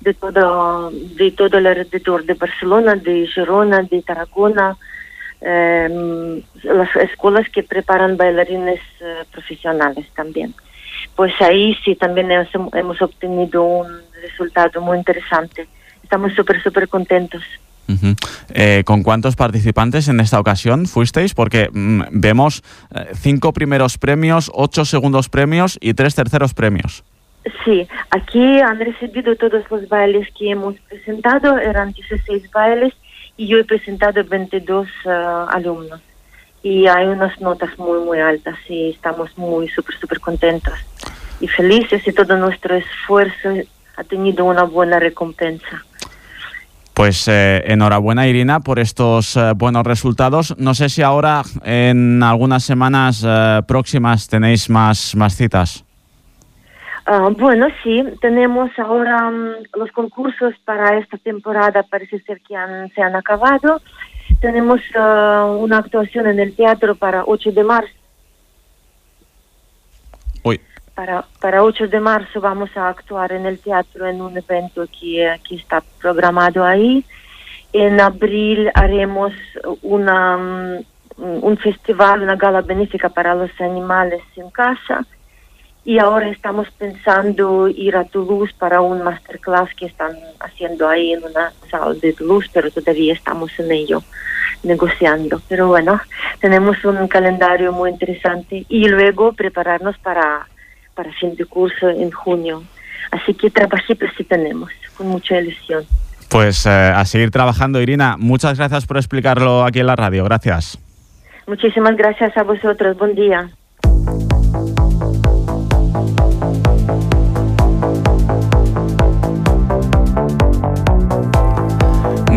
de todo, de todo el alrededor de Barcelona, de Girona, de Tarragona, eh, las escuelas que preparan bailarines eh, profesionales también pues ahí sí también hemos, hemos obtenido un resultado muy interesante. Estamos súper, súper contentos. Uh -huh. eh, ¿Con cuántos participantes en esta ocasión fuisteis? Porque mmm, vemos eh, cinco primeros premios, ocho segundos premios y tres terceros premios. Sí, aquí han recibido todos los bailes que hemos presentado, eran 16 bailes y yo he presentado 22 uh, alumnos. Y hay unas notas muy, muy altas y estamos muy, súper, súper contentos y felices y todo nuestro esfuerzo ha tenido una buena recompensa. Pues eh, enhorabuena Irina por estos eh, buenos resultados. No sé si ahora en algunas semanas eh, próximas tenéis más, más citas. Uh, bueno, sí, tenemos ahora um, los concursos para esta temporada, parece ser que han, se han acabado. Tenemos uh, una actuación en el teatro para 8 de marzo. Para, para 8 de marzo vamos a actuar en el teatro en un evento que, que está programado ahí. En abril haremos una, um, un festival, una gala benéfica para los animales en casa. y ahora estamos pensando ir a Toulouse para un masterclass que están haciendo ahí en una sala de Toulouse, pero todavía estamos en ello, negociando. Pero bueno, tenemos un calendario muy interesante y luego prepararnos para, para fin de curso en junio. Así que trabajitos sí tenemos, con mucha ilusión. Pues eh, a seguir trabajando, Irina. Muchas gracias por explicarlo aquí en la radio. Gracias. Muchísimas gracias a vosotros. Buen día.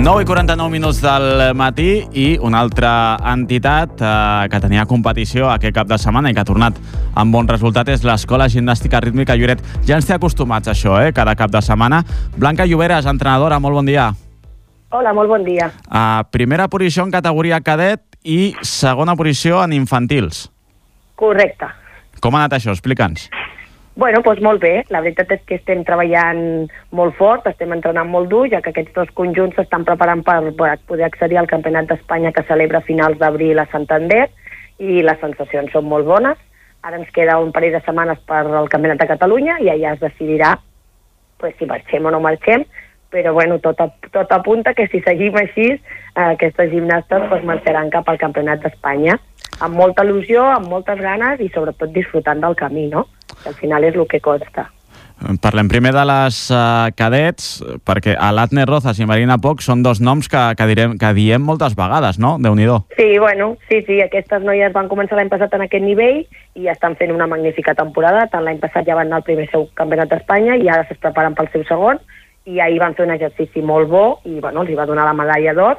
9 i 49 minuts del matí i una altra entitat eh, que tenia competició aquest cap de setmana i que ha tornat amb bon resultat és l'Escola Gimnàstica Rítmica Lloret. Ja ens té acostumats a això, eh, cada cap de setmana. Blanca Lloberes, entrenadora, molt bon dia. Hola, molt bon dia. Uh, primera posició en categoria cadet i segona posició en infantils. Correcte. Com ha anat això? Explica'ns. Bueno, doncs molt bé. La veritat és que estem treballant molt fort, estem entrenant molt dur, ja que aquests dos conjunts s'estan preparant per poder accedir al Campionat d'Espanya que celebra a finals d'abril a Santander i les sensacions són molt bones. Ara ens queda un parell de setmanes per al Campionat de Catalunya i allà es decidirà pues, si marxem o no marxem, però bueno, tot, tot apunta que si seguim així, eh, aquestes gimnastes pues, marxaran cap al Campionat d'Espanya amb molta il·lusió, amb moltes ganes i sobretot disfrutant del camí, no? Que al final és el que costa. Parlem primer de les uh, cadets, perquè Alatne Rozas i Marina Poc són dos noms que, que, direm, que diem moltes vegades, no? déu nhi Sí, bueno, sí, sí, aquestes noies van començar l'any passat en aquest nivell i estan fent una magnífica temporada. Tant l'any passat ja van anar al primer seu campionat d'Espanya i ara es preparen pel seu segon i ahir van fer un exercici molt bo i bueno, els va donar la medalla d'or.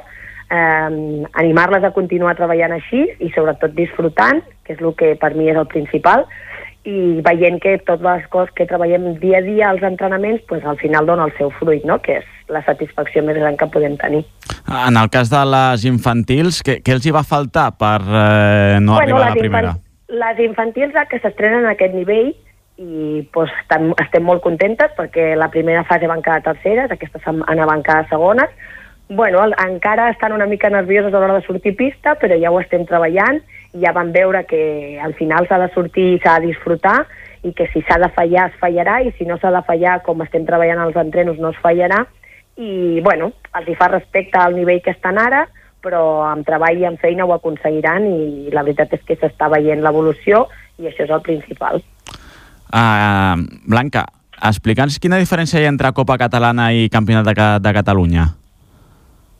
Eh, animar-les a continuar treballant així i sobretot disfrutant, que és el que per mi és el principal, i veient que totes les coses que treballem dia a dia als entrenaments pues, al final dona el seu fruit, no? que és la satisfacció més gran que podem tenir. En el cas de les infantils, què, què els hi va faltar per eh, no bueno, arribar a la primera? Les infantils que s'estrenen a aquest nivell i pues, estem, estem molt contentes perquè la primera fase van quedar terceres, aquesta setmana van quedar segones. Bueno, encara estan una mica nervioses a l'hora de sortir pista, però ja ho estem treballant ja van veure que al final s'ha de sortir i s'ha de disfrutar i que si s'ha de fallar es fallarà i si no s'ha de fallar com estem treballant als entrenos no es fallarà i bueno, els hi fa respecte al nivell que estan ara però amb treball i amb feina ho aconseguiran i la veritat és que s'està veient l'evolució i això és el principal. Uh, Blanca, explica'ns quina diferència hi ha entre Copa Catalana i Campionat de, de Catalunya.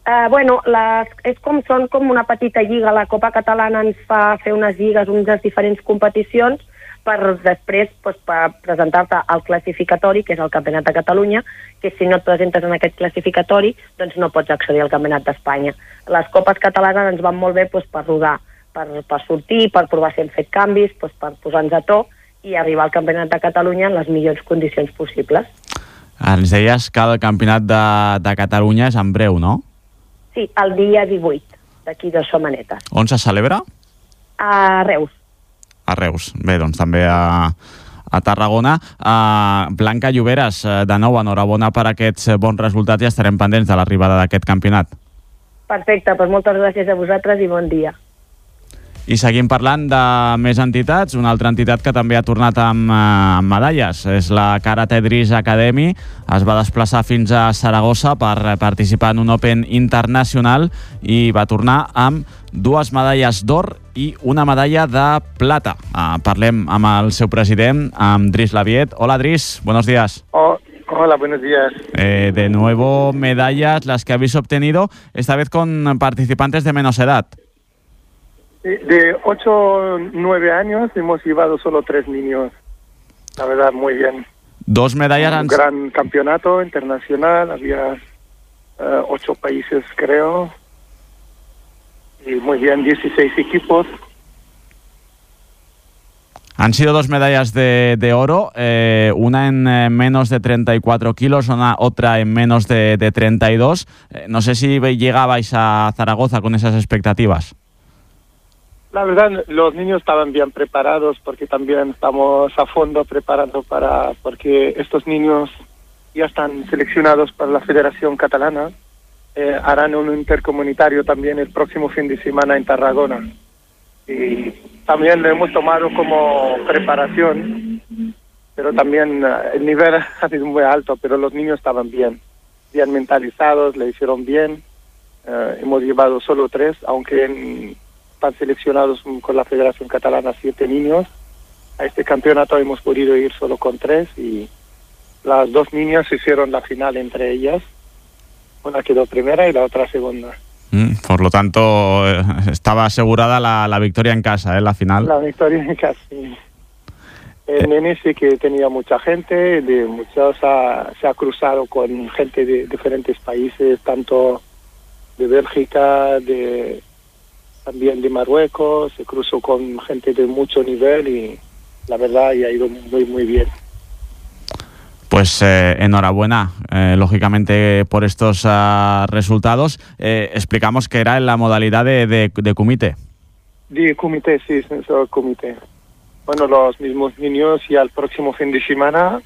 Uh, bueno, les, és com, són com una petita lliga. La Copa Catalana ens fa fer unes lligues, unes diferents competicions, per després pues, per presentar-te al classificatori, que és el Campionat de Catalunya, que si no et presentes en aquest classificatori, doncs no pots accedir al Campionat d'Espanya. Les copes catalanes ens van molt bé pues, per rodar, per, per sortir, per provar si hem fet canvis, pues, per posar-nos a to i arribar al Campionat de Catalunya en les millors condicions possibles. Ens deies que el Campionat de, de Catalunya és en breu, no? Sí, el dia 18, d'aquí de Somanetes. On se celebra? A Reus. A Reus. Bé, doncs també a, a Tarragona. Uh, Blanca Lloberes, uh, de nou, enhorabona per aquests bons resultats i estarem pendents de l'arribada d'aquest campionat. Perfecte, doncs moltes gràcies a vosaltres i bon dia. I seguim parlant de més entitats. Una altra entitat que també ha tornat amb, eh, amb medalles és la Karate Dris Academy. Es va desplaçar fins a Saragossa per participar en un Open internacional i va tornar amb dues medalles d'or i una medalla de plata. Uh, parlem amb el seu president, amb Dris Laviet. Hola, Dris, buenos días. Oh. Hola, buenos días. Eh, de nuevo medallas las que habéis obtenido, esta vez con participantes de menos edad. De 8 o 9 años hemos llevado solo tres niños. La verdad, muy bien. Dos medallas. Un gran campeonato internacional, había uh, ocho países, creo. Y muy bien, 16 equipos. Han sido dos medallas de, de oro, eh, una en eh, menos de 34 kilos, una, otra en menos de, de 32. Eh, no sé si llegabais a Zaragoza con esas expectativas. La verdad, los niños estaban bien preparados porque también estamos a fondo preparando para, porque estos niños ya están seleccionados para la Federación Catalana. Eh, harán un intercomunitario también el próximo fin de semana en Tarragona. Y también lo hemos tomado como preparación pero también uh, el nivel (laughs) ha sido muy alto, pero los niños estaban bien, bien mentalizados, le hicieron bien. Uh, hemos llevado solo tres, aunque en, están seleccionados con la Federación Catalana siete niños. A este campeonato hemos podido ir solo con tres y las dos niñas hicieron la final entre ellas. Una quedó primera y la otra segunda. Mm, por lo tanto, eh, estaba asegurada la, la, victoria en casa, ¿eh? La final. La victoria en casa, sí. El nene sí que tenía mucha gente, de muchos ha, se ha cruzado con gente de diferentes países, tanto de Bélgica, de también de Marruecos, se cruzó con gente de mucho nivel y la verdad y ha ido muy muy bien. Pues eh, enhorabuena, eh, lógicamente, por estos uh, resultados. Eh, explicamos que era en la modalidad de, de, de comité. De comité, sí, el comité. Bueno, los mismos niños y al próximo fin de semana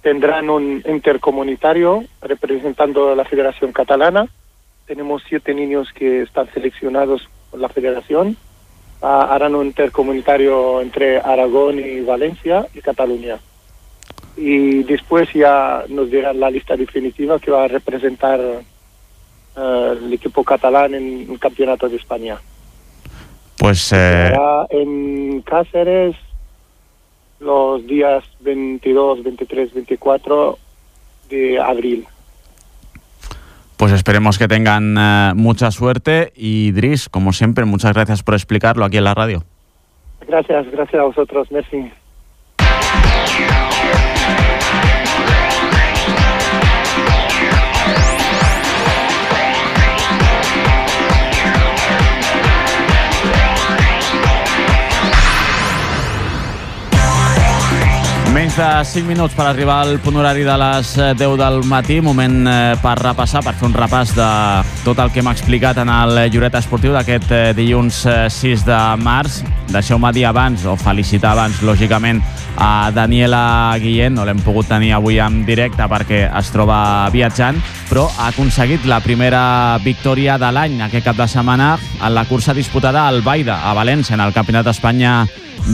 tendrán un intercomunitario representando a la Federación Catalana. Tenemos siete niños que están seleccionados la Federación. Uh, harán un intercomunitario entre Aragón y Valencia y Cataluña y después ya nos dirán la lista definitiva que va a representar uh, el equipo catalán en el Campeonato de España. Pues eh... en Cáceres los días 22, 23, 24 de abril. Pues esperemos que tengan uh, mucha suerte y Dris, como siempre, muchas gracias por explicarlo aquí en la radio. Gracias, gracias a vosotros, merci. Menys de 5 minuts per arribar al punt horari de les 10 del matí, moment per repassar, per fer un repàs de tot el que hem explicat en el Lloret Esportiu d'aquest dilluns 6 de març. Deixeu-me dir abans, o felicitar abans, lògicament, a Daniela Guillén, no l'hem pogut tenir avui en directe perquè es troba viatjant, però ha aconseguit la primera victòria de l'any aquest cap de setmana en la cursa disputada al Baida, a València, en el Campionat d'Espanya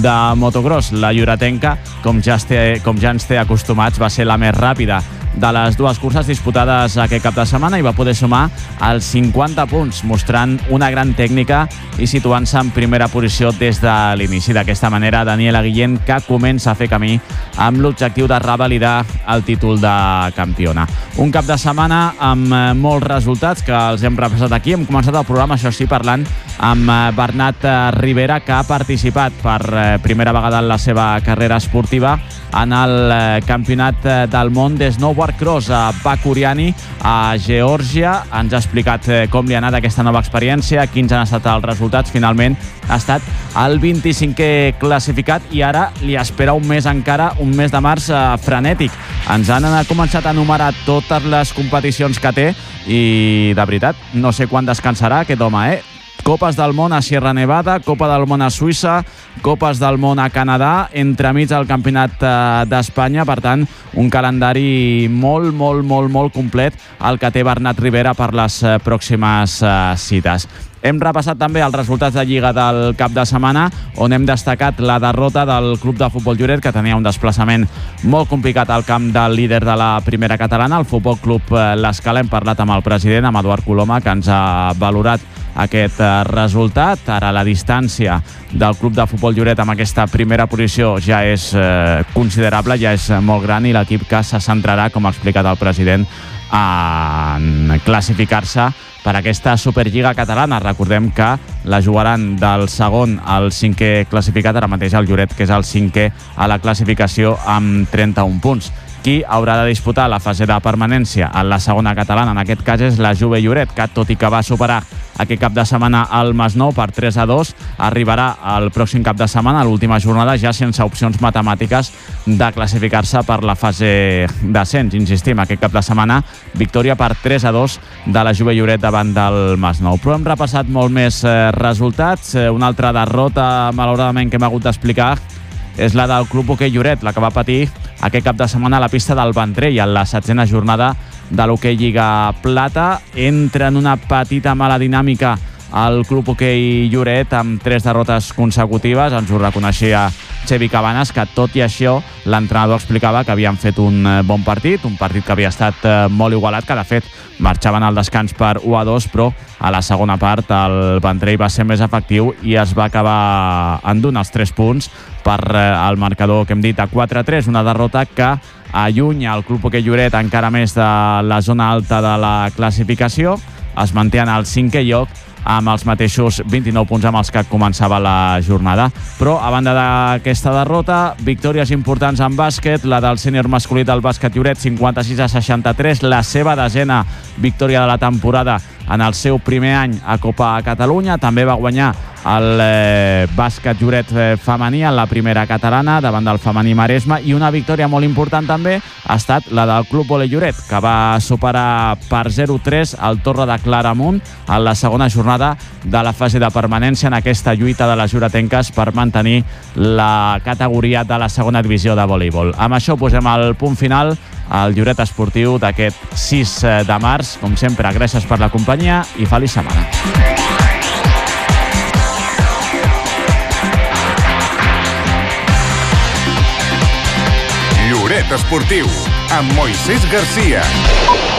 de motocross. La Lloretenca, com ja, té, com ja ens té acostumats, va ser la més ràpida de les dues curses disputades aquest cap de setmana i va poder sumar els 50 punts, mostrant una gran tècnica i situant-se en primera posició des de l'inici. D'aquesta manera, Daniela Guillén, que comença a fer camí amb l'objectiu de revalidar el títol de campiona. Un cap de setmana amb eh, molts resultats que els hem repassat aquí. Hem començat el programa, això sí, parlant amb eh, Bernat eh, Rivera, que ha participat per primera vegada en la seva carrera esportiva en el Campionat del Món des 9 quart Cross a Bakuriani, a Geòrgia. Ens ha explicat eh, com li ha anat aquesta nova experiència, quins han estat els resultats. Finalment ha estat el 25è classificat i ara li espera un mes encara, un mes de març eh, frenètic. Ens han començat a enumerar totes les competicions que té i, de veritat, no sé quan descansarà aquest home, eh? Copes del món a Sierra Nevada, Copa del món a Suïssa, Copes del món a Canadà, entremig al Campionat d'Espanya. Per tant, un calendari molt, molt, molt, molt complet el que té Bernat Rivera per les pròximes cites. Hem repassat també els resultats de Lliga del cap de setmana, on hem destacat la derrota del Club de Futbol Lloret, que tenia un desplaçament molt complicat al camp del líder de la primera catalana, el Futbol Club L'Escala. Hem parlat amb el president, amb Eduard Coloma, que ens ha valorat aquest resultat. Ara la distància del Club de Futbol Lloret amb aquesta primera posició ja és eh, considerable, ja és molt gran i l'equip que se centrarà, com ha explicat el president, en classificar-se per aquesta Superliga catalana. Recordem que la jugaran del segon al cinquè classificat, ara mateix el Lloret, que és el cinquè a la classificació amb 31 punts. Qui haurà de disputar la fase de permanència en la segona catalana, en aquest cas és la Juve Lloret, que tot i que va superar aquest cap de setmana al Masnou per 3 a 2, arribarà el pròxim cap de setmana, a l'última jornada, ja sense opcions matemàtiques de classificar-se per la fase d'ascens. Insistim, aquest cap de setmana, victòria per 3 a 2 de la Juve Lloret davant del Masnou. Però hem repassat molt més eh, resultats. Eh, una altra derrota, malauradament, que hem hagut d'explicar és la del Club Hoquei Lloret, la que va patir aquest cap de setmana a la pista del Vendrell, en la setzena jornada de l'Hoquei Lliga Plata. Entra en una petita mala dinàmica el Club Hoquei Lloret amb tres derrotes consecutives. Ens ho reconeixia Xevi Cabanes, que tot i això l'entrenador explicava que havien fet un eh, bon partit, un partit que havia estat eh, molt igualat, que de fet marxaven al descans per 1 a 2, però a la segona part el Ventrell va ser més efectiu i es va acabar endun els 3 punts per eh, el marcador que hem dit a 4-3, una derrota que allunya el Club Hoquei Lloret encara més de la zona alta de la classificació, es manté en el cinquè lloc amb els mateixos 29 punts amb els que començava la jornada. Però, a banda d'aquesta derrota, victòries importants en bàsquet, la del sènior masculí del bàsquet Lloret, 56 a 63, la seva desena victòria de la temporada en el seu primer any a Copa Catalunya. També va guanyar el eh, bàsquet Lloret eh, femení en la primera catalana davant del femení Maresme i una victòria molt important també ha estat la del Club Vole Lloret que va superar per 0-3 el Torre de Claramunt en la segona jornada de la fase de permanència en aquesta lluita de les juretenques per mantenir la categoria de la segona divisió de voleibol. Amb això posem el punt final al Lloret Esportiu d'aquest 6 eh, de març. Com sempre, gràcies per la companyia i feliç setmana. Lloret Esportiu, amb Moisés Garcia.